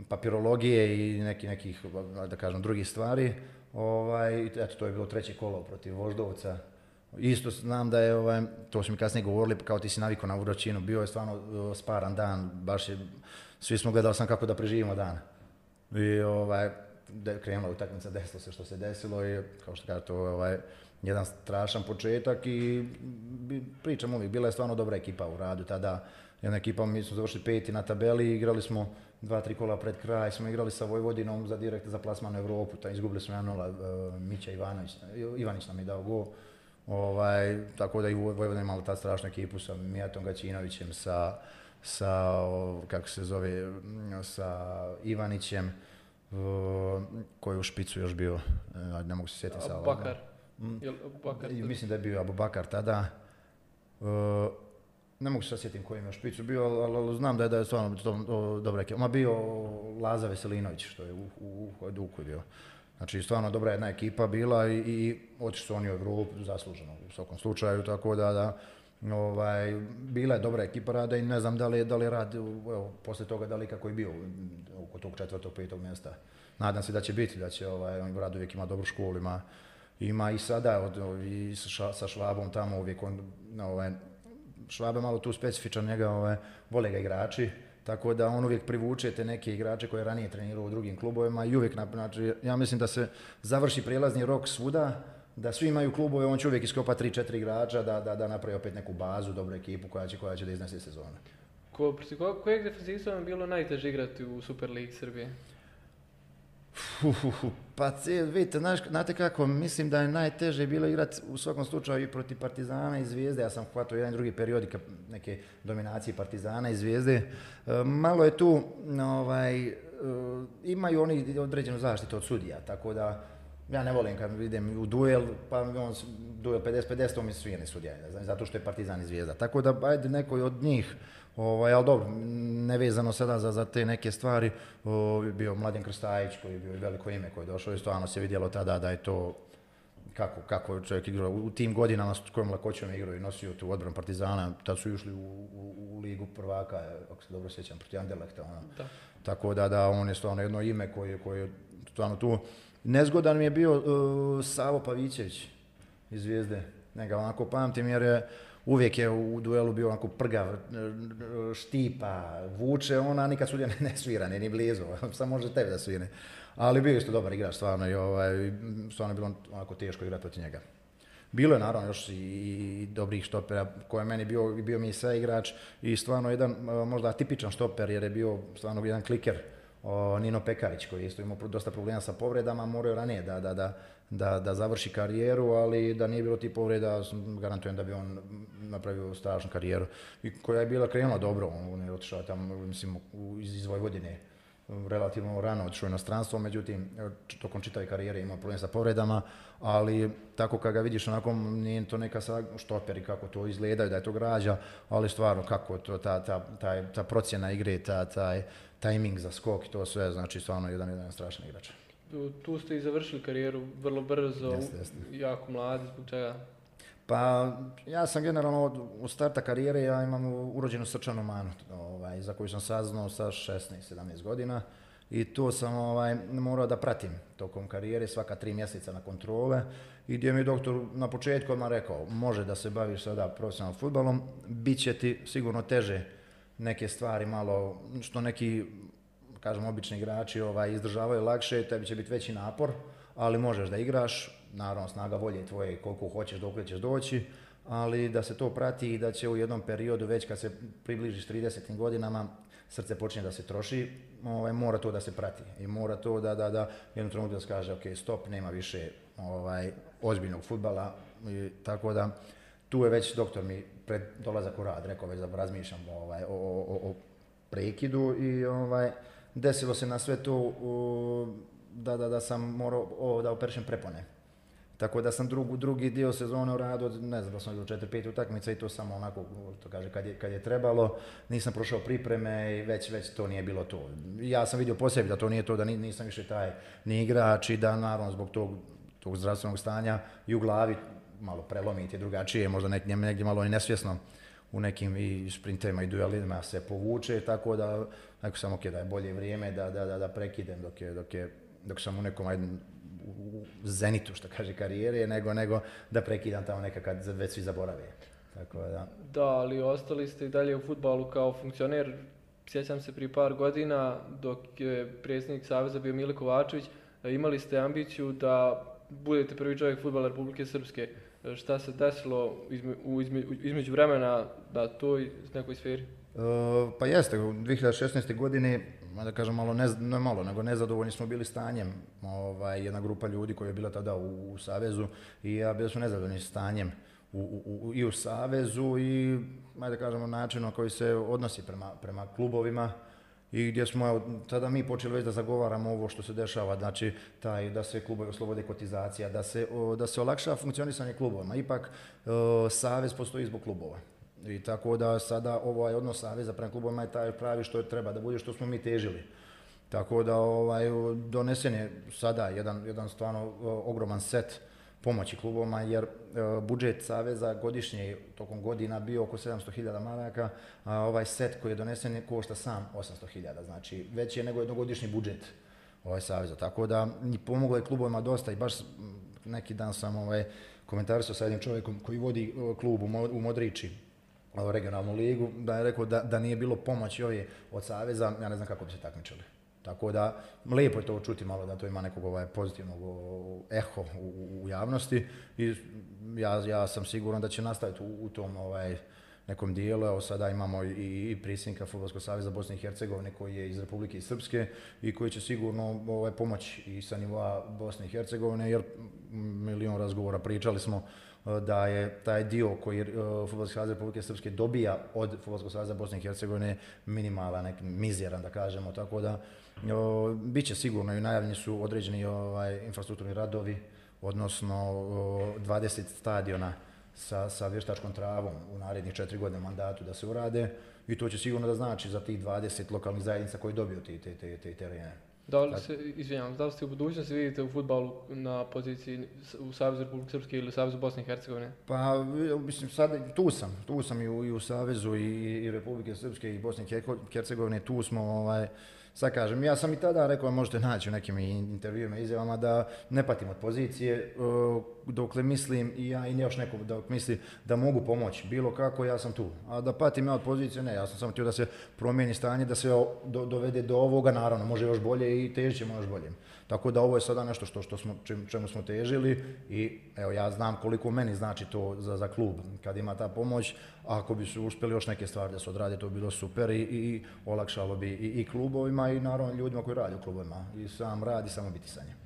papirologije i neki, nekih, da kažem, drugih stvari. Ovaj, eto, to je bilo treće kolo protiv Voždovca. Isto znam da je, ovaj, to su mi kasnije govorili, kao ti si navikao na vrućinu, bio je stvarno sparan dan, baš je, svi smo gledali sam kako da preživimo dan. I ovaj, de, krenula utakmica, desilo se što se desilo i kao što kaže to ovaj, jedan strašan početak i pričam uvijek, bila je stvarno dobra ekipa u radu tada. Jedna ekipa, mi smo završili peti na tabeli, igrali smo dva, tri kola pred kraj, smo igrali sa Vojvodinom za direkt za plasman u Europu, ta izgubili smo 1-0, uh, Mića Ivanović, Ivanić nam je dao gol. Ovaj, tako da i Vojvodina imala ta strašnu ekipu sa Mijatom Gaćinovićem, sa, sa, kako se zove, sa Ivanićem, koji je u špicu još bio, e, ne mogu se sjetiti sada. Bakar. Mm. Mislim da je bio Abu Bakar tada. E, ne mogu se sjetim koji je špicu bio, ali, ali, znam da je, da je stvarno to, dobra ekipa. Ma bio Laza Veselinović, što je u, u, u Duku bio. Znači, stvarno dobra jedna ekipa bila i, i otišli su oni u Evropu zasluženo u svakom slučaju, tako da, da ovaj, bila je dobra ekipa rada i ne znam da li, da li rad, evo, poslije toga da li kako je bio oko tog četvrtog, petog mjesta. Nadam se da će biti, da će ovaj, rad uvijek ima dobru školu, ima, ima i sada od, i sa Švabom tamo uvijek on, ovaj, Švabe malo tu specifičan, njega ovaj, vole ga igrači, tako da on uvijek privuče te neke igrače koje je ranije trenirao u drugim klubovima i uvijek, znači, ja mislim da se završi prijelazni rok svuda, da svi imaju klubove, on će uvijek iskopati 3-4 igrača da, da, da napravi opet neku bazu, dobru ekipu koja će, koja će da iznese sezonu. Ko, ko, kojeg defensivca vam bilo najteže igrati u Super League Srbije? pa vidite, znaš, znate kako, mislim da je najteže bilo igrati u svakom slučaju i protiv Partizana i Zvijezde. Ja sam hvatao jedan drugi period neke dominacije Partizana i Zvijezde. E, malo je tu, ovaj, e, imaju oni određenu zaštitu od sudija, tako da ja ne volim kad idem u duel, pa on duel 50-50, to mi svi ne sudija, zato što je Partizan i Zvijezda. Tako da, ajde, neko od njih Ovaj, ali dobro, nevezano sada za, za te neke stvari, o, bio Mladen Krstajić koji je bio veliko ime koji je došao i stvarno se vidjelo tada da je to kako, kako čovjek igrao u tim godinama s kojom lakoćom igrao i nosio tu odbranu Partizana, tad su išli u, u, ligu prvaka, ako se dobro sjećam, protiv Anderlehta. Ono. Tako da, da, on je stvarno jedno ime koje, koje je stvarno tu. Nezgodan mi je bio uh, Savo Pavićević iz Zvijezde. Neka onako pamtim jer je uvijek je u duelu bio onako prgav, štipa, vuče ona, nikad sudija ne svira, ni blizu, samo može tebi da svine. Ali bio isto dobar igrač, stvarno, i ovaj, stvarno je bilo onako teško igrati protiv njega. Bilo je naravno još i, dobrih štopera koji je meni bio, bio mi sve igrač i stvarno jedan možda tipičan štoper jer je bio stvarno jedan kliker Nino Pekarić koji je isto imao dosta problema sa povredama, morao ranije da, da, da, da, da završi karijeru, ali da nije bilo ti povreda, garantujem da bi on napravio strašnu karijeru. I koja je bila krenula dobro, on je otišao tamo, mislim, iz, iz Vojvodine relativno rano otišao u inostranstvo, međutim, tokom čitave karijere ima problem sa povredama, ali tako kad ga vidiš onako, nije to neka štoperi kako to izgleda, da je to građa, ali stvarno kako to, ta, ta, ta, ta procjena igre, ta, taj tajming za skok i to sve, znači stvarno jedan, jedan strašan igrač tu ste i završili karijeru vrlo brzo, jeste, jeste. jako mladi, zbog čega? Pa ja sam generalno od, u starta karijere, ja imam urođenu srčanu manu, ovaj, za koju sam saznao sa 16-17 godina i tu sam ovaj, morao da pratim tokom karijere svaka tri mjeseca na kontrole i gdje mi je doktor na početku odmah rekao može da se baviš sada profesionalnim futbalom, bit će ti sigurno teže neke stvari malo, što neki kažem, obični igrači ovaj, izdržavaju lakše, tebi će biti veći napor, ali možeš da igraš, naravno snaga volje tvoje koliko hoćeš, dok ćeš doći, ali da se to prati i da će u jednom periodu, već kad se približiš 30. godinama, srce počinje da se troši, ovaj, mora to da se prati i mora to da, da, da jednom trenutku da se kaže, ok, stop, nema više ovaj, ozbiljnog futbala, i, tako da tu je već doktor mi pred dolazak u rad rekao već da razmišljam ovaj, o, o, o prekidu i ovaj, desilo se na sve to da, da, da sam morao o, da operšem prepone. Tako da sam drugu, drugi dio sezone u radu, ne znam da sam igrao 4-5 utakmica i to samo onako, to kaže, kad je, kad je trebalo, nisam prošao pripreme i već, već to nije bilo to. Ja sam vidio po sebi da to nije to, da nisam više taj ni igrač i da naravno zbog tog, tog zdravstvenog stanja i u glavi malo prelomiti drugačije, možda nek, negdje malo i nesvjesno u nekim i sprintima i duelima se povuče, tako da neko sam ok, da je bolje vrijeme da, da, da, da prekidem dok, je, dok, je, dok sam u nekom ajde, u zenitu, što kaže, karijere, nego, nego da prekidam tamo neka kad već svi zaborave. Tako da. Da, ali ostali ste i dalje u futbalu kao funkcioner. Sjećam se prije par godina dok je predsjednik Saveza bio Mile Kovačević, imali ste ambiciju da budete prvi čovjek futbala Republike Srpske. Šta se desilo izme, u izme, između vremena da toj nekoj sferi? Uh, pa jeste, u 2016. godine da kažem malo, ne, ne malo, nego nezadovoljni smo bili stanjem. Ovaj, jedna grupa ljudi koja je bila tada u, u Savezu i ja bili su nezadovoljni stanjem u, u, i u Savezu i, da kažemo, načinom koji se odnosi prema, prema klubovima i gdje smo tada mi počeli već da zagovaramo ovo što se dešava, znači taj da se klubovi oslobode kotizacija, da se, o, da se olakša funkcionisanje klubovima. Ipak o, Savez postoji zbog klubova. I tako da sada ovaj odnos Saveza prema klubovima je taj pravi što je treba da bude što smo mi težili. Tako da ovaj, donesen je sada jedan, jedan stvarno ogroman set pomoći klubovima jer e, budžet Saveza godišnje tokom godina bio oko 700.000 maraka, a ovaj set koji je donesen košta sam 800.000, znači veći je nego jednogodišnji budžet ovaj Saveza. Tako da pomoglo je klubovima dosta i baš neki dan sam ovaj, komentarisao sa jednim čovjekom koji vodi klub u Modrići, regionalnu ligu, da je rekao da, da nije bilo pomoći ove od Saveza, ja ne znam kako bi se takmičili. Tako da, lijepo je to čuti malo da to ima nekog ovaj, pozitivnog eho u, u javnosti i ja, ja sam siguran da će nastaviti u, u tom ovaj, nekom dijelu. Evo sada imamo i, i prisinka Futbolskog saveza Bosne i Hercegovine koji je iz Republike Srpske i koji će sigurno ovaj, pomoći i sa nivoa Bosne i Hercegovine jer milion razgovora pričali smo da je taj dio koji uh, Futbolski savez Republike Srpske dobija od Futbolskog saveza Bosne i Hercegovine minimalan, nek mizeran da kažemo, tako da uh, bit će sigurno i najavljeni su određeni ovaj, infrastrukturni radovi, odnosno uh, 20 stadiona sa, sa vještačkom travom u narednih četiri godine mandatu da se urade i to će sigurno da znači za tih 20 lokalnih zajednica koji dobiju te, te, te, te terene. Da li se, izvinjam, da li ste u budućnosti vidite u futbalu na poziciji u Savezu Republike Srpske ili Savezu Bosne i Hercegovine? Pa, mislim, sad tu sam, tu sam i u, i u Savezu i, i Republike Srpske i Bosne i Hercegovine, tu smo, ovaj, sad kažem, ja sam i tada rekao, možete naći u nekim intervjuima izjavama da ne patim od pozicije, dokle mislim i ja i još neko dok misli da mogu pomoći bilo kako, ja sam tu. A da patim ja od pozicije, ne, ja sam samo htio da se promijeni stanje, da se do, dovede do ovoga, naravno, može još bolje i težit ćemo još bolje. Tako da ovo je sada nešto što, što smo, čem, čemu smo težili i evo ja znam koliko meni znači to za, za klub kad ima ta pomoć, ako bi su uspjeli još neke stvari da se odrade, to bi bilo super i, i olakšalo bi i, i klubovima i naravno ljudima koji rade u klubovima i sam rad i samo biti sa njim. E,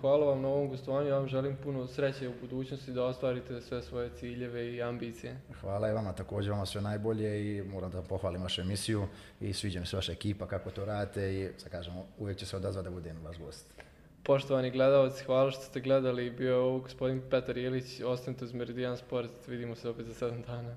hvala vam na ovom gostovanju, ja vam želim puno sreće u budućnosti da ostvarite sve svoje ciljeve i ambicije. Hvala i vama, također vama sve najbolje i moram da pohvalim vašu emisiju i sviđa mi se vaša ekipa kako to radite i sad kažemo, uvijek će se odazvati da budem vaš gost. Poštovani gledalci, hvala što ste gledali, bio je ovo gospodin Petar Jelić, ostanite uz Meridian Sport, vidimo se opet za 7 dana.